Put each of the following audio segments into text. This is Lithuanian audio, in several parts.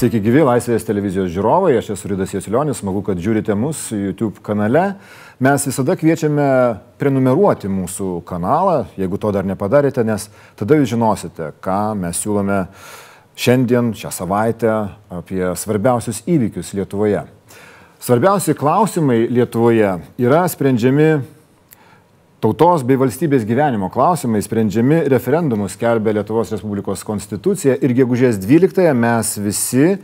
Sveiki gyvi Laisvės televizijos žiūrovai, aš esu Rydas Jasilionis, smagu, kad žiūrite mus YouTube kanale. Mes visada kviečiame prenumeruoti mūsų kanalą, jeigu to dar nepadarėte, nes tada jūs žinosite, ką mes siūlome šiandien, šią savaitę apie svarbiausius įvykius Lietuvoje. Svarbiausi klausimai Lietuvoje yra sprendžiami Tautos bei valstybės gyvenimo klausimai sprendžiami referendumus skelbė Lietuvos Respublikos konstitucija ir gegužės 12-ąją mes visi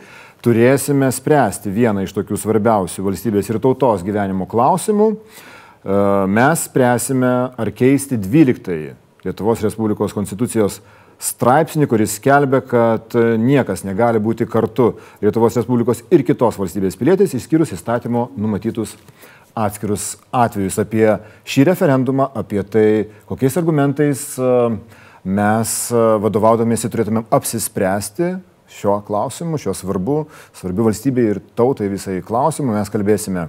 turėsime spręsti vieną iš tokių svarbiausių valstybės ir tautos gyvenimo klausimų. E, mes spręsime ar keisti 12-ąjį Lietuvos Respublikos konstitucijos straipsnį, kuris skelbia, kad niekas negali būti kartu Lietuvos Respublikos ir kitos valstybės pilietis, išskyrus įstatymo numatytus atskirus atvejus apie šį referendumą, apie tai, kokiais argumentais e, mes e, vadovaudomėsi turėtumėm apsispręsti šiuo klausimu, šiuo svarbu, svarbiu valstybei ir tautai visai klausimu. Mes kalbėsime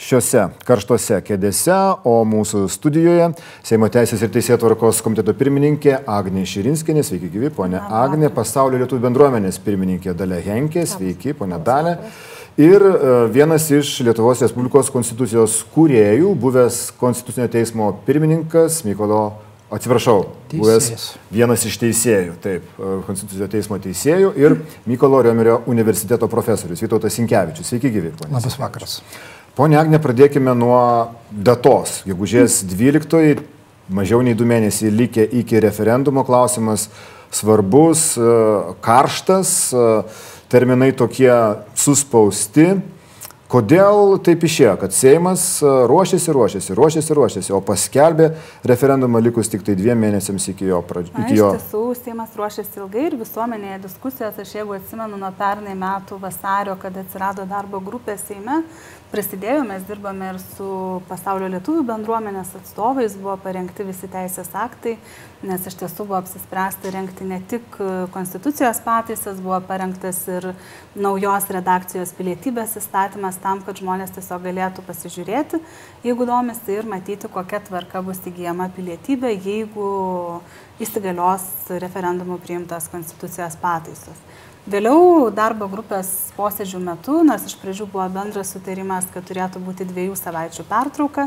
šiuose karštose kėdėse, o mūsų studijoje Seimo Teisės ir Teisėtvarkos komiteto pirmininkė Agnė Širinskinė, sveiki gyvi, ponė Agnė, pasaulio lietuvių bendruomenės pirmininkė Dalė Henkė, sveiki, ponė Dalė. Ir e, vienas iš Lietuvos Respublikos konstitucijos kūrėjų, buvęs Konstitucinio teismo pirmininkas Mykolo, atsiprašau, Teisėjas. buvęs vienas iš teisėjų, taip, e, Konstitucinio teismo teisėjų ir Mykolo Riomerio universiteto profesorius Vytautas Sinkevičius. Sveiki gyvi. Labas vakaras. Pone Agne, pradėkime nuo datos. Gegužės 12, mažiau nei du mėnesiai likę iki referendumo klausimas svarbus, e, karštas terminai tokie suspausti. Kodėl taip išėjo, kad Seimas e, ruošiasi, ruošiasi, ruošiasi, ruošiasi, o paskelbė referendumą likus tik tai dviem mėnesiams iki jo pradžios. Iš tiesų, Seimas ruošiasi ilgai ir visuomenėje diskusijos, aš jeigu atsimenu nuo pernai metų vasario, kad atsirado darbo grupė Seime, prasidėjo, mes dirbame ir su pasaulio lietuvių bendruomenės atstovais, buvo parengti visi teisės aktai, nes iš tiesų buvo apsispręsta rengti ne tik konstitucijos pataisas, buvo parengtas ir naujos redakcijos pilietybės įstatymas tam, kad žmonės tiesiog galėtų pasižiūrėti, jeigu domisi ir matyti, kokia tvarka bus įgyjama pilietybė, jeigu įsigalios referendumų priimtas konstitucijos pataisos. Vėliau darbo grupės posėdžių metu, nors iš pradžių buvo bendras sutarimas, kad turėtų būti dviejų savaičių pertrauka,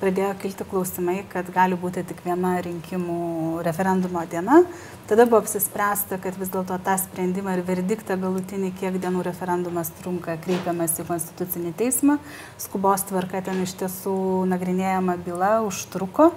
pradėjo kilti klausimai, kad gali būti tik viena rinkimų referendumo diena. Tada buvo apsispręsta, kad vis dėlto tą sprendimą ir verdiktą galutinį, kiek dienų referendumas trunka, kreipiamas į Konstitucinį teismą. Skubos tvarka ten iš tiesų nagrinėjama byla užtruko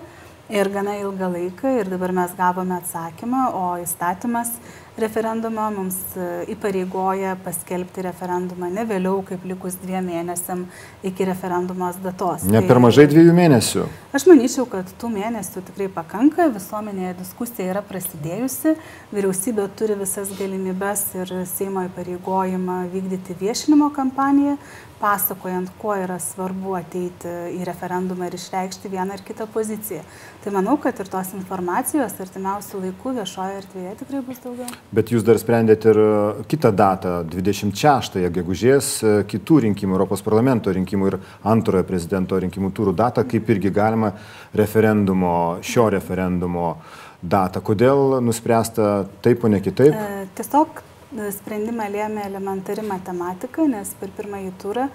ir gana ilgą laiką ir dabar mes gavome atsakymą, o įstatymas referendumą mums e, įpareigoja paskelbti referendumą ne vėliau kaip likus dviem mėnesiam iki referendumos datos. Ne tai per mažai dviejų mėnesių. Aš manyčiau, kad tų mėnesių tikrai pakanka, visuomenėje diskusija yra prasidėjusi, vyriausybė turi visas galimybes ir Seimo įpareigojimą vykdyti viešinimo kampaniją, pasakojant, kuo yra svarbu ateiti į referendumą ir išreikšti vieną ar kitą poziciją. Tai manau, kad ir tos informacijos artimiausių laikų viešoje erdvėje tikrai bus daugiau. Bet jūs dar sprendėte ir e, kitą datą, 26 gegužės, e, kitų rinkimų, Europos parlamento rinkimų ir antrojo prezidento rinkimų turų datą, kaip irgi galima referendumo, šio referendumo datą. Kodėl nuspręsta taip, o ne kitaip? E, tiesiog Sprendimą lėmė elementari matematika, nes per pirmąjį turą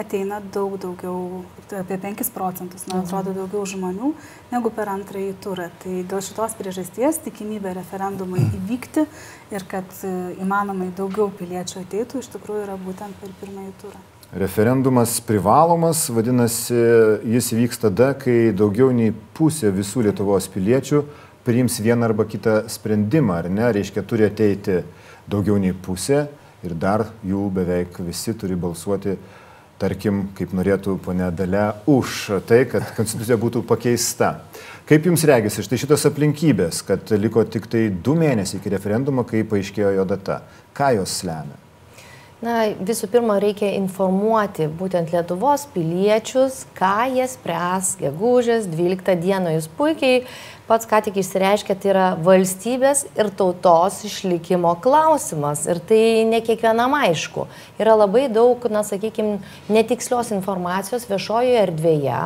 ateina daug daugiau, apie 5 procentus, man mhm. atrodo, daugiau žmonių negu per antrąjį turą. Tai dėl šitos priežasties tikimybė referendumui įvykti ir kad e, įmanomai daugiau piliečių ateitų, iš tikrųjų yra būtent per pirmąjį turą. Referendumas privalomas, vadinasi, jis vyks tada, kai daugiau nei pusė visų Lietuvos piliečių priims vieną arba kitą sprendimą, ar ne, reiškia, turi ateiti uh, daugiau nei pusė ir dar jų beveik visi turi balsuoti, tarkim, kaip norėtų ponė Dalė, už tai, kad konstitucija būtų pakeista. Kaip jums regisi štai šitos aplinkybės, kad liko tik tai du mėnesiai iki referendumo, kai paaiškėjo jo data? Ką jos lemia? Na, visų pirma, reikia informuoti būtent Lietuvos piliečius, ką jie spręs gegužės 12 dieną. Jūs puikiai pats ką tik išsireiškė, tai yra valstybės ir tautos išlikimo klausimas. Ir tai ne kiekvienam aišku. Yra labai daug, na, sakykime, netikslios informacijos viešojoje erdvėje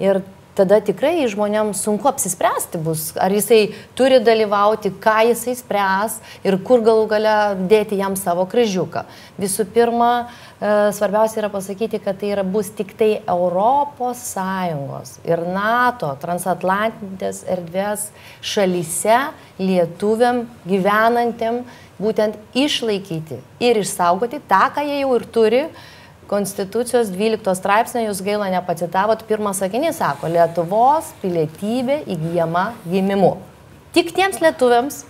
ir tada tikrai žmonėms sunku apsispręsti bus, ar jisai turi dalyvauti, ką jisai spręs ir kur galų gale dėti jam savo kryžiuką. Visų pirma, e, svarbiausia yra pasakyti, kad tai yra, bus tik tai ES ir NATO transatlantintės erdvės šalyse lietuviam gyvenantiem būtent išlaikyti ir išsaugoti tą, ką jie jau ir turi, Konstitucijos 12 straipsnio jūs gaila nepacitavot, pirmas sakinys sako, Lietuvos pilietybė įgyjama gimimu. Tik tiems lietuviams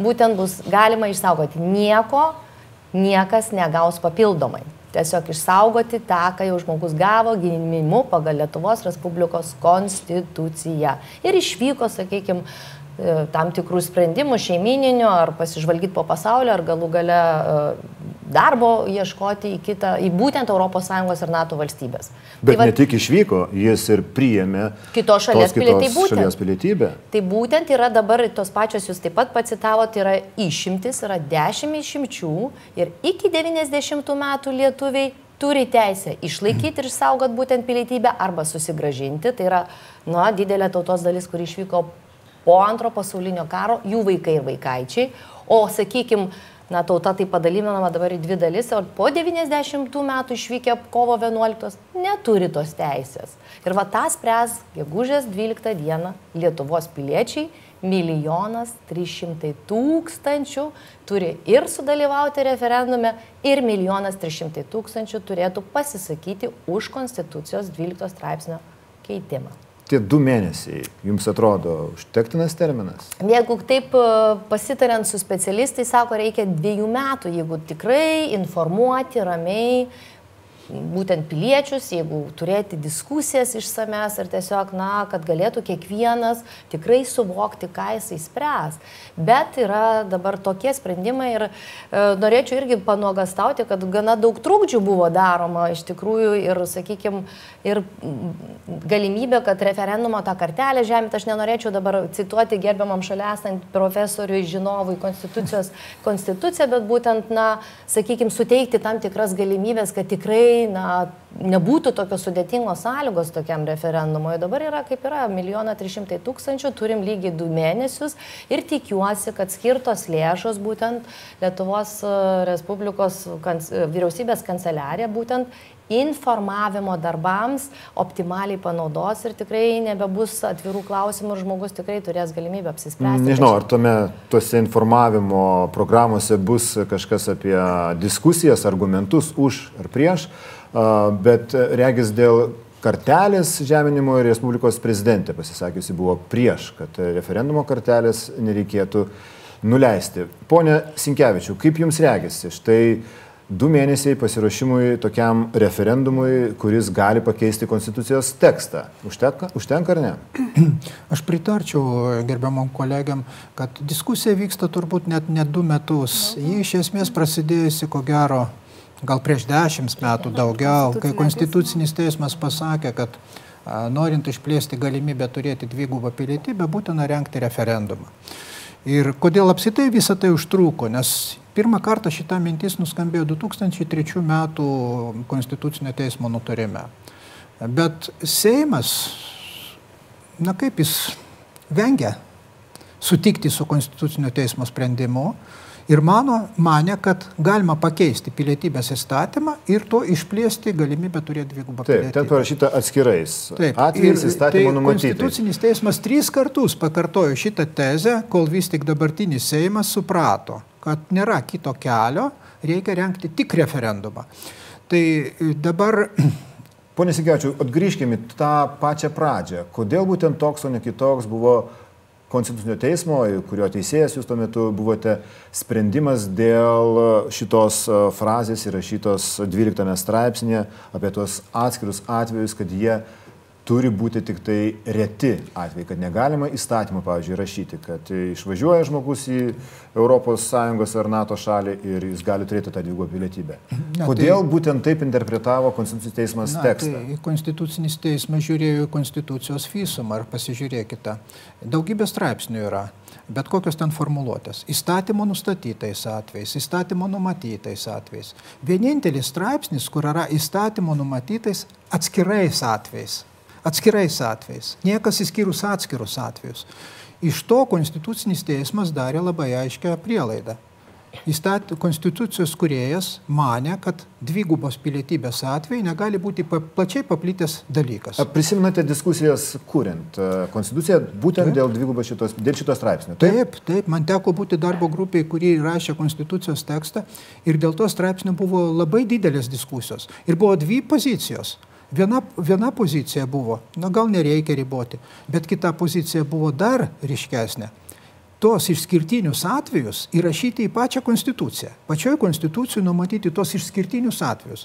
būtent bus galima išsaugoti. Nieko niekas negaus papildomai. Tiesiog išsaugoti tą, ką jau žmogus gavo gimimu pagal Lietuvos Respublikos konstituciją. Ir išvyko, sakykime, tam tikrų sprendimų šeimininių, ar pasižvalgyti po pasaulio, ar galų gale e, darbo ieškoti į kitą, į būtent ES ir NATO valstybės. Bet tai va, ne tik išvyko, jis ir priėmė kitos šalies, kitos pilietybę, būtent, šalies pilietybę. Tai būtent yra dabar tos pačios, jūs taip pat pacitavote, yra išimtis, yra dešimt išimčių ir iki 90 metų lietuviai turi teisę išlaikyti ir išsaugoti būtent pilietybę arba susigražinti. Tai yra, na, didelė tautos dalis, kuri išvyko po antro pasaulinio karo, jų vaikai ir vaikaičiai. O, sakykime, na, tauta tai padalinama dabar į dvi dalis, o po 90 metų išvykę kovo 11 neturi tos teisės. Ir va tą spręs gegužės 12 dieną Lietuvos piliečiai, milijonas 300 tūkstančių turi ir sudalyvauti referendume, ir milijonas 300 tūkstančių turėtų pasisakyti už Konstitucijos 12 straipsnio keitimą tie du mėnesiai jums atrodo užtektinas terminas? Jeigu taip e, pasitariant su specialistais, sako, reikia dviejų metų, jeigu tikrai informuoti ramiai būtent piliečius, jeigu turėti diskusijas išsames ir tiesiog, na, kad galėtų kiekvienas tikrai suvokti, ką jisai spręs. Bet yra dabar tokie sprendimai ir e, norėčiau irgi panuogastauti, kad gana daug trūkdžių buvo daroma iš tikrųjų ir, sakykime, ir galimybė, kad referendumo tą kartelę žemėt, aš nenorėčiau dabar cituoti gerbiamam šalia esant profesoriui, žinovui konstitucijos konstituciją, bet būtent, na, sakykime, suteikti tam tikras galimybės, kad tikrai tikrai na, nebūtų tokios sudėtingos sąlygos tokiam referendumui. Dabar yra kaip yra, 1 300 tūkstančių, turim lygiai 2 mėnesius ir tikiuosi, kad skirtos lėšos būtent Lietuvos e, Respublikos kans, vyriausybės kanceliarė būtent informavimo darbams optimaliai panaudos ir tikrai nebebus atvirų klausimų ir žmogus tikrai turės galimybę apsispręsti. Nežinau, ar tuome tuose informavimo programuose bus kažkas apie diskusijas, argumentus už ar prieš, bet regis dėl kartelės žeminimo ir Respublikos prezidentė pasisakiusi buvo prieš, kad referendumo kartelės nereikėtų nuleisti. Pone Sinkevičiu, kaip jums regisi? Štai du mėnesiai pasiruošimui tokiam referendumui, kuris gali pakeisti konstitucijos tekstą. Užtenka, užtenka ar ne? Aš pritarčiau gerbiamam kolegiam, kad diskusija vyksta turbūt net ne du metus. Ji iš esmės prasidėjusi, ko gero, gal prieš dešimt metų daugiau, kai Konstitucinis teismas pasakė, kad norint išplėsti galimybę turėti dvigubą pilietybę, būtina renkti referendumą. Ir kodėl apsitai visą tai užtruko, nes pirmą kartą šita mintis nuskambėjo 2003 metų Konstitucinio teismo nutarime. Bet Seimas, na kaip jis vengia sutikti su Konstitucinio teismo sprendimu, ir mano, mane, kad galima pakeisti pilietybės įstatymą ir to išplėsti galimybę turėti dvigubą pilietybę. Taip, ten parašyta atskirais. Taip, atvejais įstatymo tai numatyta. Konstitucinis teismas trys kartus pakartojo šitą tezę, kol vis tik dabartinis Seimas suprato, kad nėra kito kelio, reikia renkti tik referendumą. Tai dabar Pone Sigiačiu, atgrįžkime tą pačią pradžią. Kodėl būtent toks, o ne kitoks buvo Konstitucinio teismo, kurio teisėjas jūs tuo metu buvote, sprendimas dėl šitos e, frazės įrašytos 12 straipsnėje apie tuos atskirus atvejus, kad jie turi būti tik tai reti atvejai, kad negalima įstatymą, pavyzdžiui, rašyti, kad išvažiuoja žmogus į ES ar NATO šalį ir jis gali turėti tą dvigubą pilietybę. Na, Kodėl tai, būtent taip interpretavo Konstitucinis teismas na, tekstą? Tai Konstitucinis teismas žiūrėjo Konstitucijos visumą ar pasižiūrėkite. Daugybė straipsnių yra. Bet kokios ten formuluotės. Įstatymo nustatytais atvejais, įstatymo numatytais atvejais. Vienintelis straipsnis, kur yra įstatymo numatytais atskirais atvejais atskirais atvejais, niekas įskyrus atskirus atvejus. Iš to Konstitucinis teismas darė labai aiškę prielaidą. Įstat, konstitucijos kuriejas mane, kad dvigubos pilietybės atvejai negali būti pa, plačiai paplitęs dalykas. Prisimenate diskusijas kuriant konstituciją būtent taip. dėl dvigubos šitos, dėl šitos straipsnio? Taip? taip, taip, man teko būti darbo grupiai, kurie rašė konstitucijos tekstą ir dėl to straipsnio buvo labai didelės diskusijos. Ir buvo dvi pozicijos. Viena, viena pozicija buvo, na gal nereikia riboti, bet kita pozicija buvo dar ryškesnė. Tos išskirtinius atvejus įrašyti į pačią konstituciją. Pačioje konstitucijoje numatyti tos išskirtinius atvejus.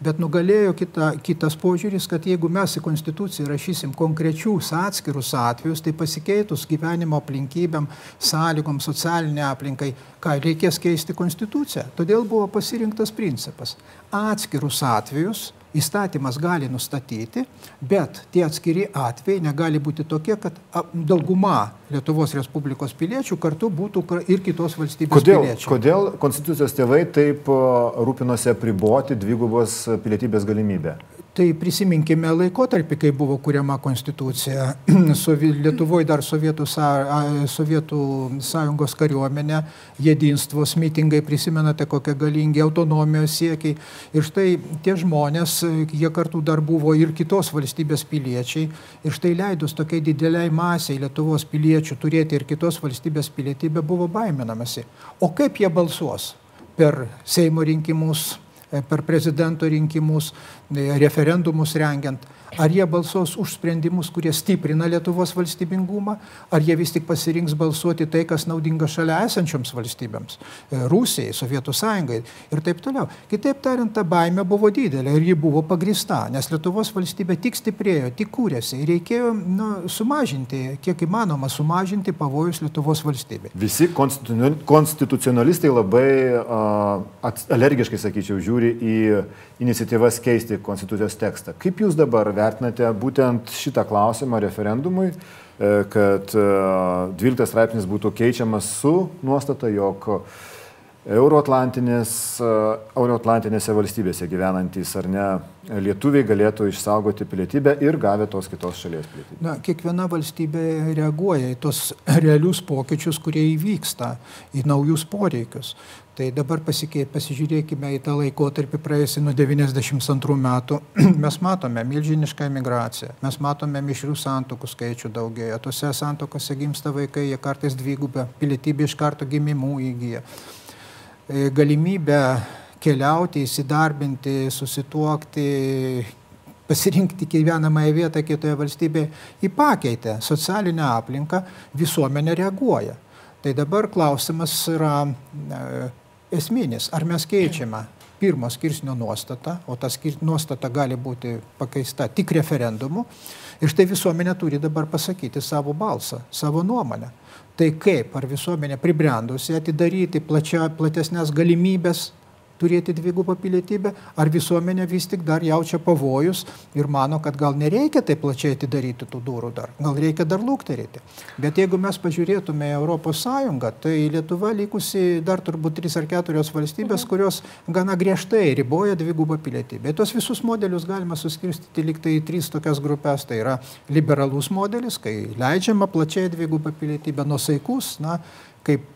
Bet nugalėjo kita, kitas požiūris, kad jeigu mes į konstituciją rašysim konkrečius atskirus atvejus, tai pasikeitus gyvenimo aplinkybėm, sąlygom, socialinė aplinkai, ką reikės keisti konstituciją. Todėl buvo pasirinktas principas. Atskirus atvejus įstatymas gali nustatyti, bet tie atskiri atvejai negali būti tokie, kad dauguma Lietuvos Respublikos piliečių kartu būtų ir kitos valstybės kodėl, piliečiai. Kodėl konstitucijos tėvai taip rūpinosi apriboti dvigubos pilietybės galimybę? Tai prisiminkime laikotarpį, kai buvo kuriama konstitucija. Lietuvoje dar Sovietų, Sovietų sąjungos kariuomenė, jėdinstvos mitingai, prisimenate, kokie galingi autonomijos siekiai. Ir štai tie žmonės, jie kartu dar buvo ir kitos valstybės piliečiai. Ir štai leidus tokiai dideliai masiai Lietuvos piliečių turėti ir kitos valstybės pilietybę buvo baiminamasi. O kaip jie balsuos per Seimo rinkimus? E, per prezidento rinkimus, e, referendumus rengiant. Ar jie balsuos už sprendimus, kurie stiprina Lietuvos valstybingumą, ar jie vis tik pasirinks balsuoti tai, kas naudinga šalia esančioms valstybėms e, - Rusijai, Sovietų sąjungai ir taip toliau. Kitaip tariant, ta baime buvo didelė ir ji buvo pagrista, nes Lietuvos valstybė tik stiprėjo, tik kūrėsi ir reikėjo nu, sumažinti, kiek įmanoma, sumažinti pavojus Lietuvos valstybė. Visi konstitucionalistai labai uh, alergiškai, sakyčiau, žiūri į iniciatyvas keisti konstitucijos tekstą. Kaip jūs dabar vertinate būtent šitą klausimą referendumui, e, kad 12 e, straipsnis būtų keičiamas su nuostata, jog Euroatlantinės, e, Euroatlantinėse valstybėse gyvenantys ar ne lietuviai galėtų išsaugoti pilietybę ir gavę tos kitos šalies pilietybę. Na, kiekviena valstybė reaguoja į tos realius pokyčius, kurie įvyksta, į naujus poreikius. Tai dabar pasikei, pasižiūrėkime į tą laikotarpį praėjusį nuo 92 metų. Mes matome milžinišką emigraciją, mes matome mišrių santokų skaičių daugėja. Tose santokose gimsta vaikai, jie kartais dvigubę pilietybę iš karto gimimų įgyja. E, galimybę keliauti, įsidarbinti, susituokti, pasirinkti gyvenamąją vietą kitoje valstybėje įpakeitė socialinę aplinką, visuomenė reaguoja. Tai dabar klausimas yra e, esminis, ar mes keičiame pirmo skirsnio nuostatą, o ta nuostata gali būti pakeista tik referendumu, ir štai visuomenė turi dabar pasakyti savo balsą, savo nuomonę. Tai kaip, ar visuomenė pribrendusi atidaryti plačia, platesnės galimybės turėti dvigubą pilietybę, ar visuomenė vis tik dar jaučia pavojus ir mano, kad gal nereikia taip plačiai atidaryti tų durų dar, gal reikia dar lūkterėti. Bet jeigu mes pažiūrėtume Europos Sąjungą, tai Lietuva likusi dar turbūt trys ar keturios valstybės, mhm. kurios gana griežtai riboja dvigubą pilietybę. Tos visus modelius galima suskirstyti liktai į tris tokias grupės. Tai yra liberalus modelis, kai leidžiama plačiai dvigubą pilietybę, nusaikus, na, kaip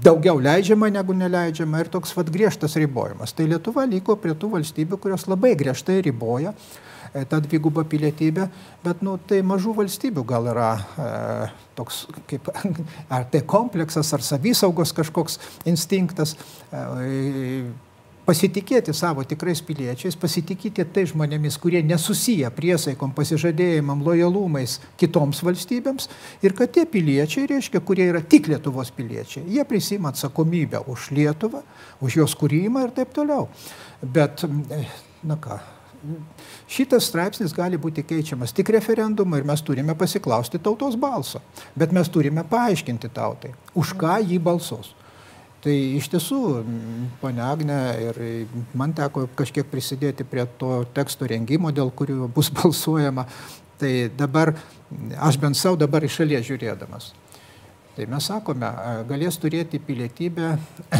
daugiau leidžiama negu neleidžiama ir toks vat griežtas ribojimas. Tai Lietuva liko prie tų valstybių, kurios labai griežtai riboja e, tą dvigubą pilietybę, bet nu, tai mažų valstybių gal yra e, toks, kaip, ar tai kompleksas, ar savisaugos kažkoks instinktas. E, pasitikėti savo tikrais piliečiais, pasitikėti tai žmonėmis, kurie nesusiję priesaikom, pasižadėjimam, lojalumais kitoms valstybėms ir kad tie piliečiai, reiškia, kurie yra tik Lietuvos piliečiai, jie prisima atsakomybę už Lietuvą, už jos kūrimą ir taip toliau. Bet, na ką, šitas straipsnis gali būti keičiamas tik referendumu ir mes turime pasiklausti tautos balso. Bet mes turime paaiškinti tautai, už ką jį balsos. Tai iš tiesų, ponia Agne, ir man teko kažkiek prisidėti prie to teksto rengimo, dėl kurių bus balsuojama. Tai dabar, aš bent savo dabar iš šalies žiūrėdamas. Tai mes sakome, galės turėti pilietybę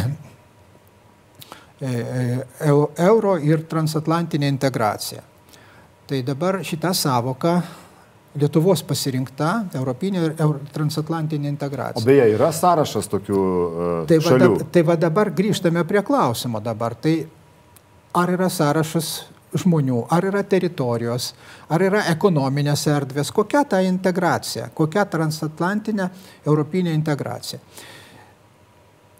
e, e, euro ir transatlantinė integracija. Tai dabar šitą savoką Lietuvos pasirinkta europinė ir transatlantinė integracija. O beje, yra sąrašas tokių uh, tai šalių. Va, tai va dabar grįžtame prie klausimo dabar. Tai ar yra sąrašas žmonių, ar yra teritorijos, ar yra ekonominės erdvės, kokia ta integracija, kokia transatlantinė europinė integracija.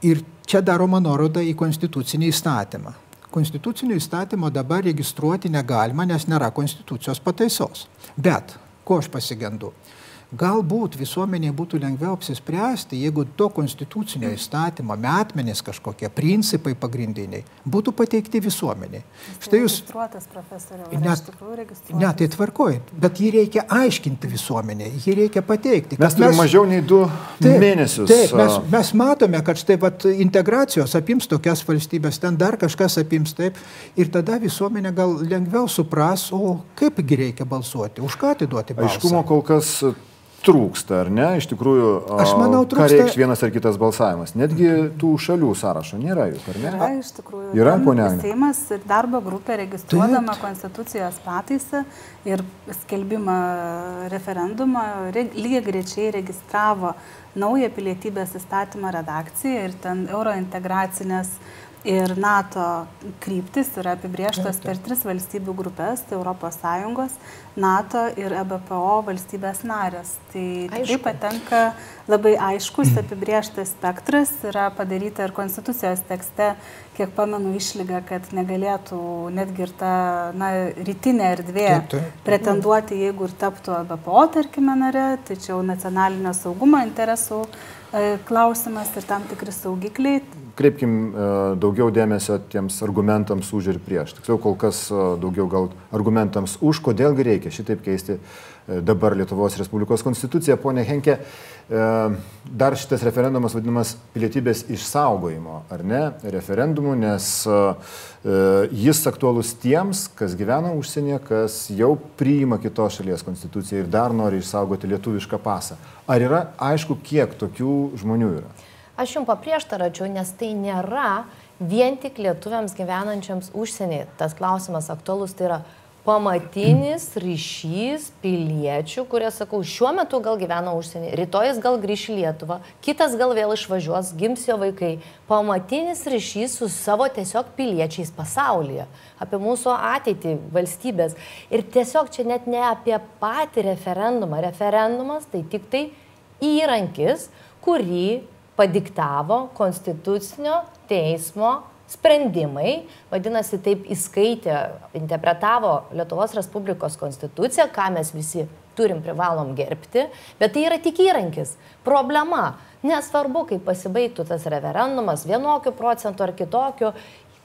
Ir čia daroma nuoroda į konstitucinį įstatymą konstitucinio įstatymo dabar registruoti negalima, nes nėra konstitucijos pataisos. Bet ko aš pasigendu? Galbūt visuomeniai būtų lengviau apsispręsti, jeigu to konstitucinio įstatymo metmenys kažkokie principai pagrindiniai būtų pateikti visuomeniai. Štai jūs. Registruotas profesorius. Net, ne, tai tvarkoj, bet jį reikia aiškinti visuomeniai, jį reikia pateikti. Mes turime mažiau nei du taip, mėnesius. Taip, mes, mes matome, kad štai vat, integracijos apims tokias valstybės, ten dar kažkas apims taip, ir tada visuomenė gal lengviau supras, o kaipgi reikia balsuoti, už ką atiduoti balsą. Aiškumo kol kas trūksta, ar ne? Iš tikrųjų, aš manau, trūksta. Ką reikš vienas ar kitas balsavimas? Netgi tų šalių sąrašo nėra juk, ar ne? Yra, iš tikrųjų. Yra, ponia. Seimas ir darbo grupė registruodama Taip. konstitucijos pataisą ir skelbimą referendumą lygiai grečiai registravo naują pilietybės įstatymą redakciją ir ten eurointegracinės ir NATO kryptis yra apibrieštos per tris valstybių grupės tai - ES, NATO ir EBPO valstybės narės. Tai tikrai patenka labai aiškus apibrieštas spektras, yra padaryta ir konstitucijos tekste, kiek pamenu, išlyga, kad negalėtų netgi ir ta na, rytinė erdvė taip, taip. pretenduoti, jeigu ir taptų EBPO, tarkime, nare, tačiau nacionalinio saugumo interesų klausimas ir tam tikri saugikliai kreipkim e, daugiau dėmesio tiems argumentams už ir prieš. Tiksliau, kol kas e, daugiau gal argumentams už, kodėlgi reikia šitaip keisti e, dabar Lietuvos Respublikos konstituciją. Pone Henke, dar šitas referendumas vadinamas pilietybės išsaugojimo, ar ne, referendumu, nes jis aktualus tiems, kas gyvena užsienyje, kas jau priima kitos šalies konstituciją ir dar nori išsaugoti lietuvišką pasą. Ar yra aišku, kiek tokių žmonių yra? Aš jums paprieštaračiau, nes tai nėra vien tik lietuviams gyvenančiams užsienyje. Tas klausimas aktualus tai yra pamatinis ryšys piliečių, kurie, sakau, šiuo metu gal gyvena užsienį, rytoj jis gal grįš į Lietuvą, kitas gal vėl išvažiuos, gims jo vaikai. Pamatinis ryšys su savo tiesiog piliečiais pasaulyje, apie mūsų ateitį, valstybės. Ir tiesiog čia net ne apie patį referendumą. Referendumas tai tik tai įrankis, kurį padiktavo konstitucinio teismo sprendimai, vadinasi, taip įskaitė, interpretavo Lietuvos Respublikos konstituciją, ką mes visi turim privalom gerbti, bet tai yra tik įrankis. Problema, nesvarbu, kaip pasibaigtų tas referendumas, vienokiu procentu ar kitokiu,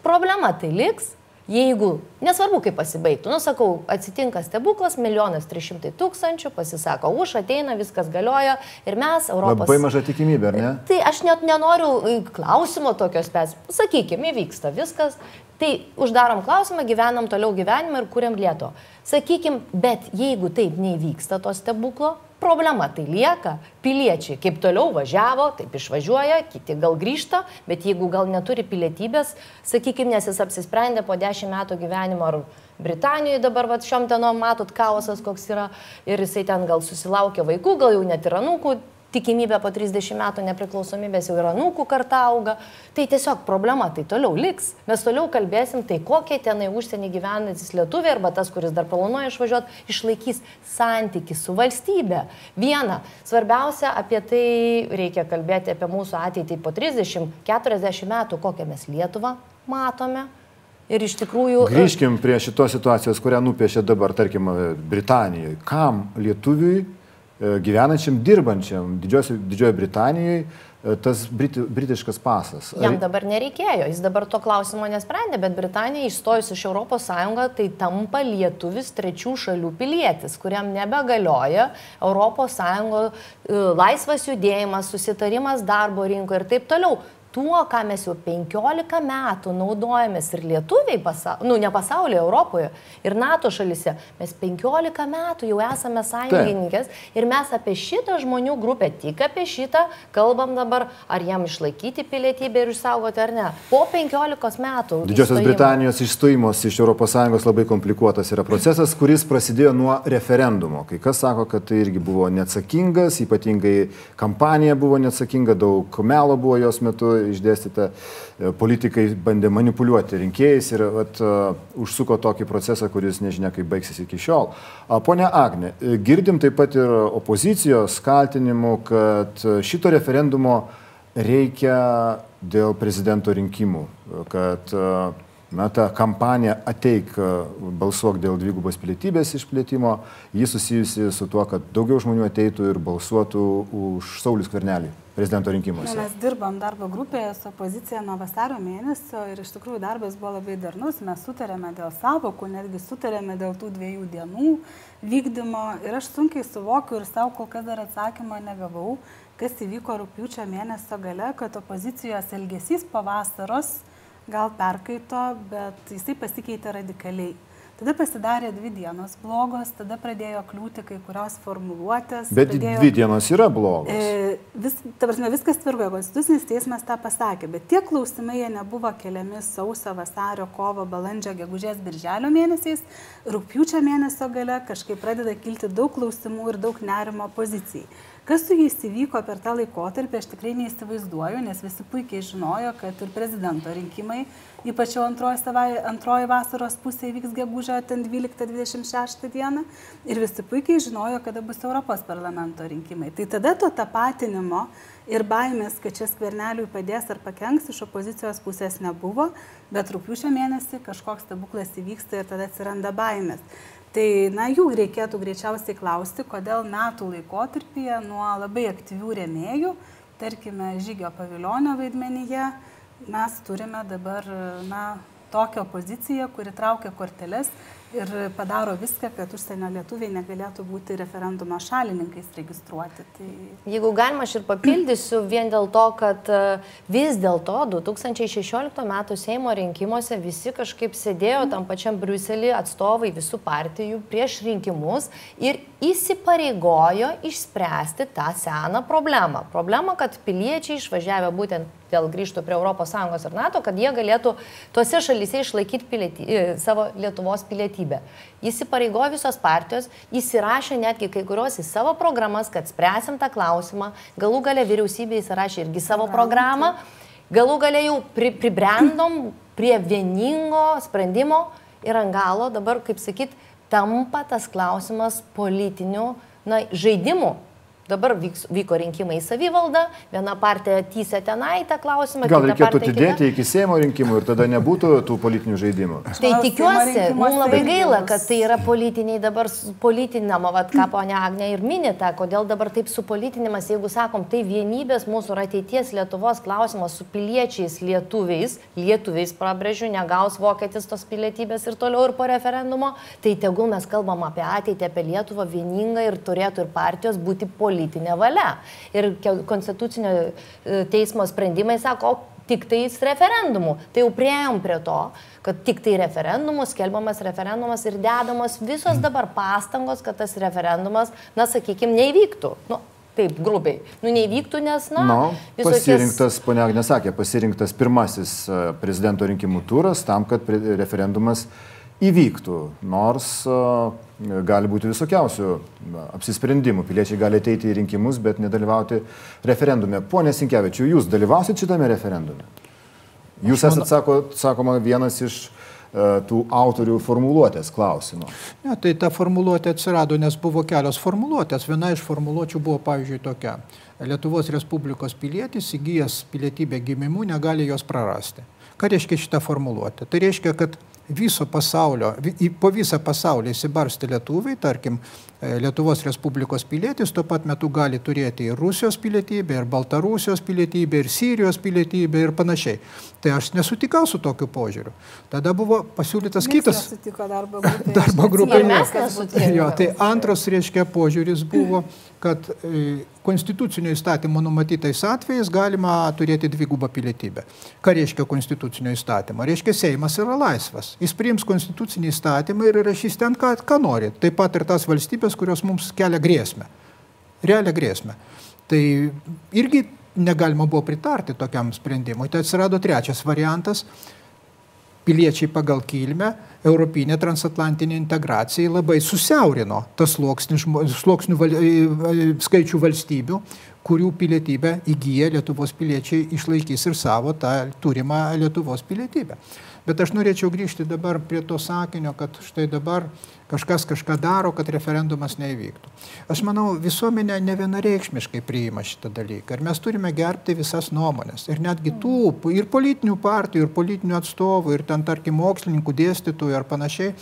problema tai liks Jeigu, nesvarbu kaip pasibaigtų, nu sakau, atsitinka stebuklas, milijonas trys šimtai tūkstančių, pasisako už, ateina, viskas galioja ir mes Europos. Labai maža tikimybė, ar ne? Tai aš net nenoriu e, klausimo tokios spės. Sakykime, įvyksta viskas, tai uždarom klausimą, gyvenam toliau gyvenimą ir kuriam lieto. Sakykim, bet jeigu taip neįvyksta to stebuklo, Problema tai lieka, piliečiai kaip toliau važiavo, taip išvažiuoja, kiti gal grįžta, bet jeigu gal neturi pilietybės, sakykime, nes jis apsisprendė po dešimt metų gyvenimo ar Britanijoje dabar va, šiom dienom matot chaosas koks yra ir jisai ten gal susilaukė vaikų, gal jau net ir anūkų, tikimybė po 30 metų nepriklausomybės jau yra nūkų karta auga, tai tiesiog problema tai toliau liks. Mes toliau kalbėsim, tai kokie tenai užsienį gyvenantis lietuviai arba tas, kuris dar planuoja išvažiuoti, išlaikys santyki su valstybe. Viena, svarbiausia, apie tai reikia kalbėti apie mūsų ateitį po 30-40 metų, kokią mes Lietuvą matome. Ir iš tikrųjų. Grįžkim prie šitos situacijos, kurią nupiešė dabar, tarkim, Britanijoje. Kam lietuviui E, gyvenančiam, dirbančiam Didžiojoje Britanijoje tas briti, britiškas pasas. Jam dabar nereikėjo, jis dabar to klausimo nesprendė, bet Britanija įstojus iš ES tai tampa lietuvis trečių šalių pilietis, kuriam nebegalioja ES e, laisvas judėjimas, susitarimas darbo rinkoje ir taip toliau. Tuo, ką mes jau 15 metų naudojamės ir lietuviai, pasa, nu ne pasaulyje, Europoje ir NATO šalise, mes 15 metų jau esame sąjungininkės ir mes apie šitą žmonių grupę, tik apie šitą kalbam dabar, ar jam išlaikyti pilietybę ir išsaugoti ar ne. Po 15 metų. Didžiosios įstojimo. Britanijos išstojimas iš ES labai komplikuotas yra procesas, kuris prasidėjo nuo referendumo. Kai kas sako, kad tai irgi buvo neatsakingas, ypatingai kampanija buvo neatsakinga, daug melo buvo jos metu išdėstyta, e, politikai bandė manipuliuoti rinkėjais ir at, uh, užsuko tokį procesą, kuris nežinia kaip baigsis iki šiol. Pone Agne, e, girdim taip pat ir opozicijos kaltinimų, kad šito referendumo reikia dėl prezidento rinkimų, kad na, ta kampanija ateik balsuok dėl dvigubos pilietybės išplėtimo, ji susijusi su tuo, kad daugiau žmonių ateitų ir balsuotų už Saulis Kvernelį prezidento rinkimuose. Mes dirbam darbo grupėje su opozicija nuo vasario mėnesio ir iš tikrųjų darbas buvo labai darnus, mes sutarėme dėl savokų, netgi sutarėme dėl tų dviejų dienų vykdymo ir aš sunkiai suvokiu ir savo kol kas dar atsakymą negavau, kas įvyko rūpiučio mėnesio gale, kad opozicijos elgesys po vasaros gal perkaito, bet jisai pasikeitė radikaliai. Tada pasidarė dvi dienos blogos, tada pradėjo kliūti kai kurios formuluotės. Bet pradėjo, dvi dienos yra blogos. E, vis, ta prasme, viskas tvirtojo, konstitucinis teismas tą pasakė, bet tie klausimai jie nebuvo keliami sausio, vasario, kovo, balandžio, gegužės, birželio mėnesiais, rūpiučio mėnesio gale kažkaip pradeda kilti daug klausimų ir daug nerimo pozicijai. Kas su jais įvyko per tą laikotarpį, aš tikrai neįsivaizduoju, nes visi puikiai žinojo, kad ir prezidento rinkimai, ypač jau antroji, savai, antroji vasaros pusė įvyks gegužę, ten 12-26 dieną, ir visi puikiai žinojo, kada bus Europos parlamento rinkimai. Tai tada to tapatinimo ir baimės, kad čia skverneliui padės ar pakenks iš opozicijos pusės nebuvo, bet rūpiučio mėnesį kažkoks stebuklas įvyksta ir tada atsiranda baimės. Tai, na, jų reikėtų greičiausiai klausti, kodėl metų laikotarpyje nuo labai aktyvių rėmėjų, tarkime, žygio paviljonio vaidmenyje, mes turime dabar, na, tokią poziciją, kuri traukia korteles ir padaro viską, kad užsienio lietuviai negalėtų būti referendumo šalininkais registruoti. Tai... Jeigu galima, aš ir papildysiu vien dėl to, kad e, vis dėlto 2016 m. Seimo rinkimuose visi kažkaip sėdėjo tam pačiam Briuselį atstovai visų partijų prieš rinkimus ir įsipareigojo išspręsti tą seną problemą. Problemą, kad piliečiai išvažiavę būtent vėl grįžtų prie ES ir NATO, kad jie galėtų tuose šalyse išlaikyti pilietį, e, savo Lietuvos pilietybę. Įsipareigojo visos partijos, įsirašė netgi kai kurios į savo programas, kad spręsim tą klausimą, galų gale vyriausybė įsirašė irgi savo programą, galų gale jau pri, pribrendom prie vieningo sprendimo ir ant galo dabar, kaip sakyt, tampa tas klausimas politinių na, žaidimų Dabar vyks, vyko rinkimai į savivaldą, viena partija tysė tenai tą klausimą. Gal reikėtų atidėti iki Seimo rinkimų ir tada nebūtų tų politinių žaidimų. Tai tikiuosi, mums labai gaila, kad tai yra politiniai dabar politinama, vad ką ponia Agne ir minėta, kodėl dabar taip supolitinimas, jeigu sakom, tai vienybės mūsų ir ateities Lietuvos klausimas su piliečiais lietuviais, lietuviais prabrėžiu, negaus vokietis tos pilietybės ir toliau ir po referendumo, tai tegul mes kalbam apie ateitį, apie Lietuvą vieningą ir turėtų ir partijos būti politinės politinė valia. Ir konstitucinio e, teismo sprendimai sako, tik tais referendumu. Tai jau prieėm prie to, kad tik tai referendumus, skelbiamas referendumas ir dedamos visos dabar pastangos, kad tas referendumas, na, sakykime, neįvyktų. Nu, taip grubiai. Nu, neįvyktų, nes, na, no, visokias... pasirinktas, ponia Agnė sakė, pasirinktas pirmasis e, prezidento rinkimų turas tam, kad referendumas įvyktų. Nors gali būti visokiausių apsisprendimų. Piliečiai gali ateiti į rinkimus, bet nedalyvauti referendume. Pone Sinkevičiu, jūs dalyvausit šitame referendume? Jūs esate, sako, sakoma, vienas iš tų autorių formuluotės klausimo. Ne, tai ta formuluotė atsirado, nes buvo kelios formuluotės. Viena iš formuluočių buvo, pavyzdžiui, tokia. Lietuvos Respublikos pilietis įgyjęs pilietybę gimimu negali jos prarasti. Ką reiškia šitą formuluotę? Tai reiškia, kad viso pasaulio, po visą pasaulį įsibarsti lietuviai, tarkim, e, Lietuvos Respublikos pilietis tuo pat metu gali turėti ir Rusijos pilietybę, ir Baltarusijos pilietybę, ir Sirijos pilietybę ir panašiai. Tai aš nesutikau su tokiu požiūriu. Tada buvo pasiūlytas Niekas kitas. Nesutiko darbo grupė. Darbo grupė. Jo, tai antras, reiškia, požiūris buvo, kad e, konstitucinio įstatymo numatytais atvejais galima turėti dvigubą pilietybę. Ką reiškia konstitucinio įstatymo? Reiškia, Seimas yra laisvas. Jis priims konstitucinį įstatymą ir rašys ten, ką, ką nori. Taip pat ir tas valstybės, kurios mums kelia grėsmę. Realią grėsmę. Tai irgi negalima buvo pritarti tokiam sprendimui. Tai atsirado trečias variantas piliečiai pagal kilmę, europinė transatlantinė integracija labai susiaurino tas sluoksnių, val, e, e, skaičių valstybių, kurių pilietybę įgyja Lietuvos piliečiai išlaikys ir savo tą turimą Lietuvos pilietybę. Bet aš norėčiau grįžti dabar prie to sakinio, kad štai dabar kažkas kažką daro, kad referendumas neįvyktų. Aš manau, visuomenė ne vienareikšmiškai priima šitą dalyką. Ir mes turime gerbti visas nuomonės. Ir netgi tų, ir politinių partijų, ir politinių atstovų, ir ten, tarkim, mokslininkų, dėstytojų ar panašiai,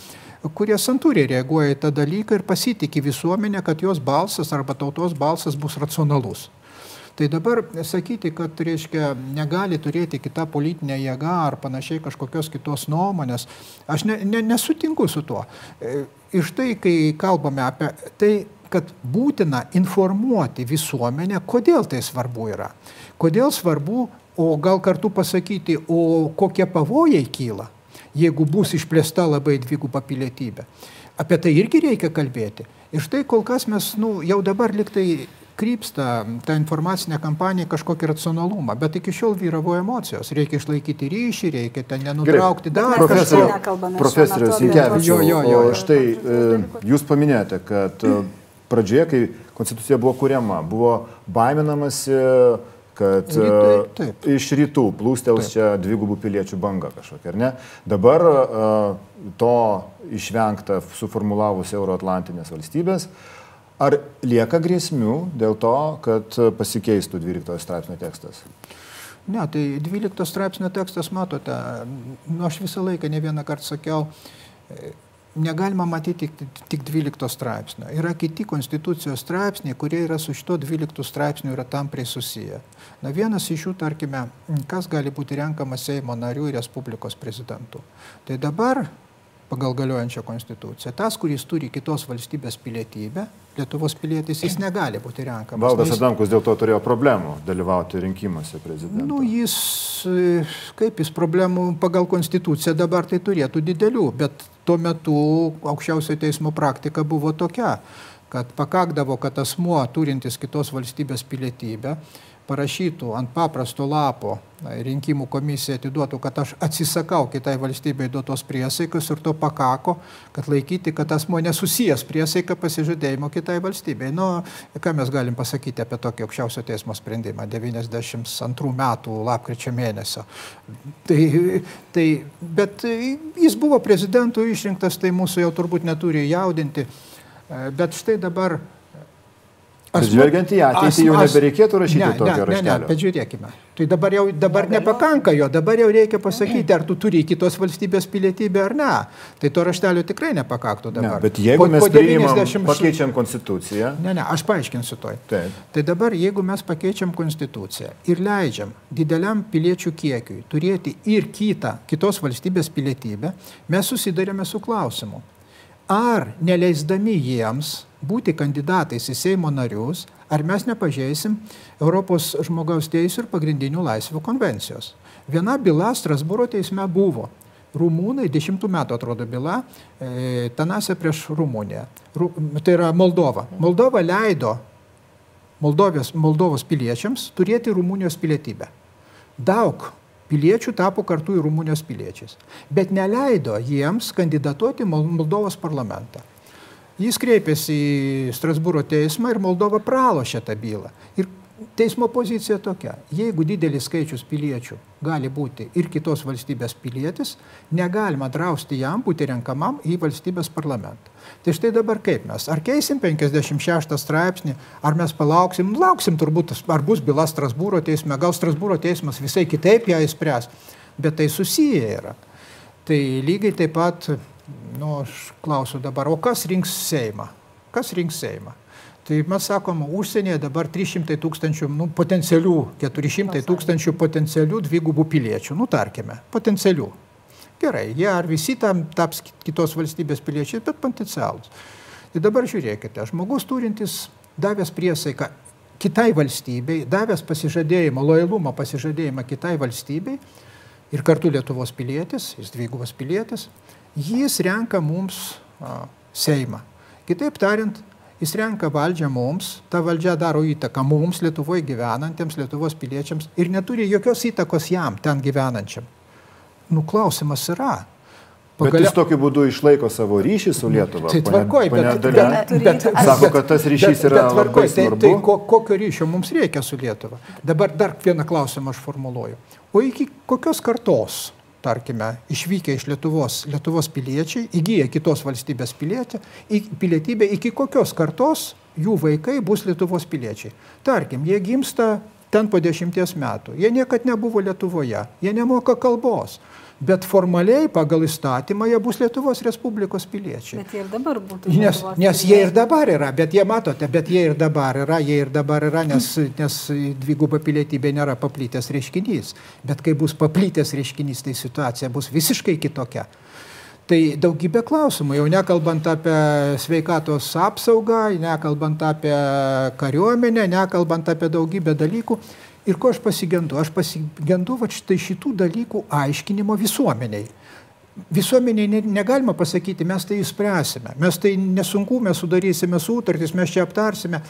kurie santūriai reaguoja į tą dalyką ir pasitikė visuomenė, kad jos balsas arba tautos balsas bus racionalus. Tai dabar sakyti, kad, reiškia, negali turėti kita politinė jėga ar panašiai kažkokios kitos nuomonės, aš ne, ne, nesutinku su tuo. Iš tai, kai kalbame apie tai, kad būtina informuoti visuomenę, kodėl tai svarbu yra. Kodėl svarbu, o gal kartu pasakyti, o kokie pavojai kyla, jeigu bus išplėsta labai dviguba pilietybė. Apie tai irgi reikia kalbėti. Ir štai kol kas mes, nu, jau dabar liktai krypsta ta informacinė kampanija kažkokį racionalumą, bet iki šiol vyravo emocijos. Reikia išlaikyti ryšį, reikia ten nenutraukti dar kažko. profesorius jo. štai e, jūs paminėjote, kad e, pradžioje, kai konstitucija buvo kuriama, buvo baiminamasi kad e, Rytai, taip. iš rytų plūstels čia dvigubų piliečių banga kažkokia, ar ne? Dabar to išvengta suformulavus Euroatlantinės valstybės. Ar lieka grėsmių dėl to, kad pasikeistų 12 straipsnio tekstas? Ne, tai 12 straipsnio tekstas, matote, nu, aš visą laiką ne vieną kartą sakiau, negalima matyti tik, tik 12 straipsnio. Yra kiti konstitucijos straipsniai, kurie yra su šito 12 straipsniu yra tampriai susiję. Na vienas iš jų, tarkime, kas gali būti renkamas Seimo narių ir Respublikos prezidentų. Tai dabar pagal galiojančią konstituciją. Tas, kuris turi kitos valstybės pilietybę, Lietuvos pilietis, jis negali būti renkamas. Valdas Nu, Adamkus dėl to turėjo problemų dalyvauti rinkimuose prezidento. Nu, jis, e, kaip jis problemų pagal konstituciją dabar tai turėtų didelių, bet tuo metu aukščiausio teismo praktika buvo tokia, kad pakakdavo, kad asmuo turintis kitos valstybės pilietybę parašytų ant paprasto lapo rinkimų komisija atiduotų, kad aš atsisakau kitai valstybei duotos priesaikos ir to pakako, kad laikyti, kad asmo nesusijęs priesaika pasižadėjimo kitai valstybei. Nu, ką mes galim pasakyti apie tokį aukščiausio teismo sprendimą 92 metų lapkričio mėnesio. Tai, tai, bet jis buvo prezidentų išrinktas, tai mūsų jau turbūt neturi jaudinti. Bet štai dabar Bet žvelgiant į ateitį, jau nebereikėtų rašyti ne, tokio ne, ne, ne, raštelio. bet žiūrėkime. Tai dabar jau dabar nepakanka jo, dabar jau reikia pasakyti, ar tu turi kitos valstybės pilietybę ar ne. Tai to raštelio tikrai nepakaktų Ne, dabar. bet jeigu Po- mes po priimam, 90 pakeičiam konstituciją, Ne, ne, aš paaiškinsiu toj. Taip. Tai dabar, jeigu mes pakeičiam konstituciją ir leidžiam dideliam piliečių kiekiui turėti ir kitą, kitos valstybės pilietybę, mes susidarėme su klausimu. Ar neleisdami jiems būti kandidatais į Seimo narius, ar mes nepažeisim Europos žmogaus teisų ir pagrindinių laisvių konvencijos. Viena byla Strasbūro teisme buvo. Rumūnai, dešimtų metų atrodo byla, e, Tanase prieš Rumuniją. Ru, tai yra Moldova. Moldova leido Moldovės, Moldovos piliečiams turėti Rumunijos pilietybę. Daug piliečių tapo kartu į Rumunijos piliečiais, bet neleido jiems kandidatuoti Moldovos parlamentą. Jis kreipėsi į Strasbūro teismą ir Moldova pralošė tą bylą. Ir teismo pozicija tokia. Jeigu didelis skaičius piliečių gali būti ir kitos valstybės pilietis, negalima drausti jam būti renkamam į valstybės parlamentą. Tai štai dabar kaip mes? Ar keisim 56 straipsnį, ar mes palauksim? Lauksim turbūt, ar bus byla Strasbūro teisme, gal Strasbūro teismas visai kitaip ją įspręs, bet tai susiję yra. Tai lygiai taip pat, nu, aš klausiu dabar, o kas rinks Seimą? Kas rinks Seimą? Tai mes sakom, užsienyje dabar 300 tūkstančių, nu, potencialių, 400 tūkstančių potencialių dvigubų piliečių, nu, tarkime, potencialių. Gerai, jie ar visi tam taps kitos valstybės piliečiai, bet potencialus. Tai dabar žiūrėkite, žmogus turintis davęs priesaiką kitai valstybei, davęs pasižadėjimą, lojalumą pasižadėjimą kitai valstybei ir kartu Lietuvos pilietis, jis dvigubas pilietis, jis renka mums a, Seimą. Kitaip tariant, Jis renka valdžią mums, ta valdžia daro įtaką mums, Lietuvoje gyvenantiems, Lietuvos piliečiams ir neturi jokios įtakos jam, ten gyvenančiam. Nu, klausimas yra. Pagalia... Bet jis tokiu būdu išlaiko savo ryšį su Lietuva. Tai tvarkoj, bet, bet, bet, bet, sako, kad tas ryšys yra bet, tvarkoj, labai svarbu. Tai, tai ko, kokio ryšio mums reikia su Lietuva? Dabar dar vieną klausimą aš formuluoju. O iki kokios kartos tarkime, išvykę iš Lietuvos, Lietuvos piliečiai, įgyję kitos valstybės pilietį, pilietybę, iki kokios kartos jų vaikai bus Lietuvos piliečiai. Tarkim, jie gimsta ten po dešimties metų, jie niekad nebuvo Lietuvoje, jie nemoka kalbos, bet formaliai pagal įstatymą jie bus Lietuvos Respublikos piliečiai. Bet jie ir dabar būtų. Nes, nes jie ir dabar yra, bet jie matote, bet jie ir dabar yra, jie ir dabar yra, nes, nes dviguba pilietybė nėra paplytęs reiškinys. Bet kai bus paplytęs reiškinys, tai situacija bus visiškai kitokia. Tai daugybė klausimų, jau nekalbant apie sveikatos apsaugą, nekalbant apie kariuomenę, nekalbant apie daugybę dalykų. Ir ko aš pasigendu? Aš pasigendu va štai šitų dalykų aiškinimo visuomeniai. Visuomeniai ne, negalima pasakyti, mes tai įspręsime, mes tai nesunku, mes sudarysime sutartys, mes čia aptarsime.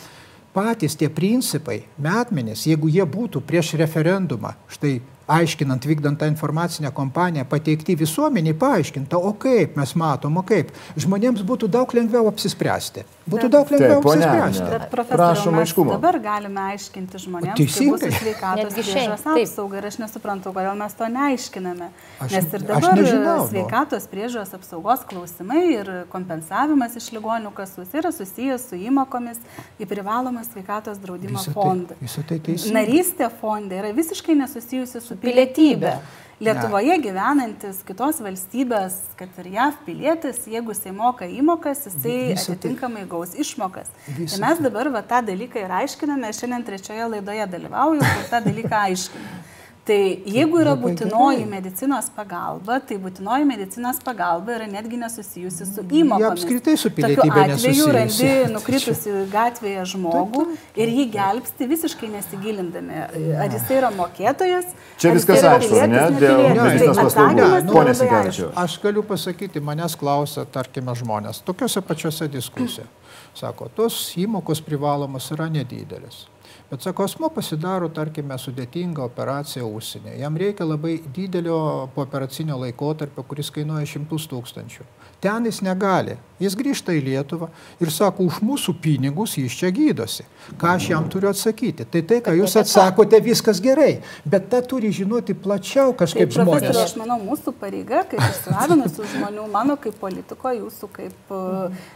Patys tie principai, metmenės, jeigu jie būtų prieš referendumą, štai aiškinant, vykdant tą informacinę kompaniją, pateikti visuomeniai, paaiškinta, o kaip mes matom, o kaip. Žmonėms būtų daug lengviau apsispręsti. Būtų daug lengviau Taip, apsispręsti. Bet prašom aiškumo. Dabar galime aiškinti žmonėms, Teisingai. kaip sveikatos priežiūros apsauga ir aš nesuprantu, kodėl mes to neaiškiname. Aš, Nes ir dabar nežinau, sveikatos priežiūros apsaugos klausimai ir kompensavimas iš ligonių kasus yra susijęs su įmokomis į privalomą sveikatos draudimo visą tai, fondą. Tai Narystė fonde yra visiškai nesusijusi su pilietybė. Lietuvoje ne. gyvenantis kitos valstybės, kad ir JAV pilietis, jeigu jisai moka įmokas, jisai Visą atitinkamai tai. gaus išmokas. Visą tai mes dabar va, tą dalyką ir aiškiname, šiandien trečioje laidoje dalyvauju ir tą dalyką aiškiname. Tai jeigu yra būtinoji medicinos pagalba, tai būtinoji medicinos pagalba yra netgi nesusijusi su įmokomis. Jie apskritai su pilietybė. Tokiu atveju randi nukritusi gatvėje žmogų ir jį gelbsti visiškai nesigilindami, ar jis yra mokėtojas. Čia viskas aišku, ne? Dėl medicinos paslaugų. Pone Sigavičiu. Aš galiu pasakyti, manęs klausia, tarkime, žmonės, tokiuose pačiuose diskusijose. Sako, tos įmokos privalomos yra nedidelis. Bet sako, asmo pasidaro, tarkime, sudėtingą operaciją užsienyje. Jam reikia labai didelio pooperacinio laikotarpio, kuris kainuoja šimtus tūkstančių. Ten jis negali. Jis grįžta į Lietuvą ir sako, už mūsų pinigus jis čia gydosi. Ką aš jam turiu atsakyti? Tai tai, ką jūs atsakote, viskas gerai, bet tą turi žinoti plačiau kažkaip tai, žmonės. Aš manau, mūsų pareiga, kaip išsilavinusių žmonių, mano kaip politiko, jūsų kaip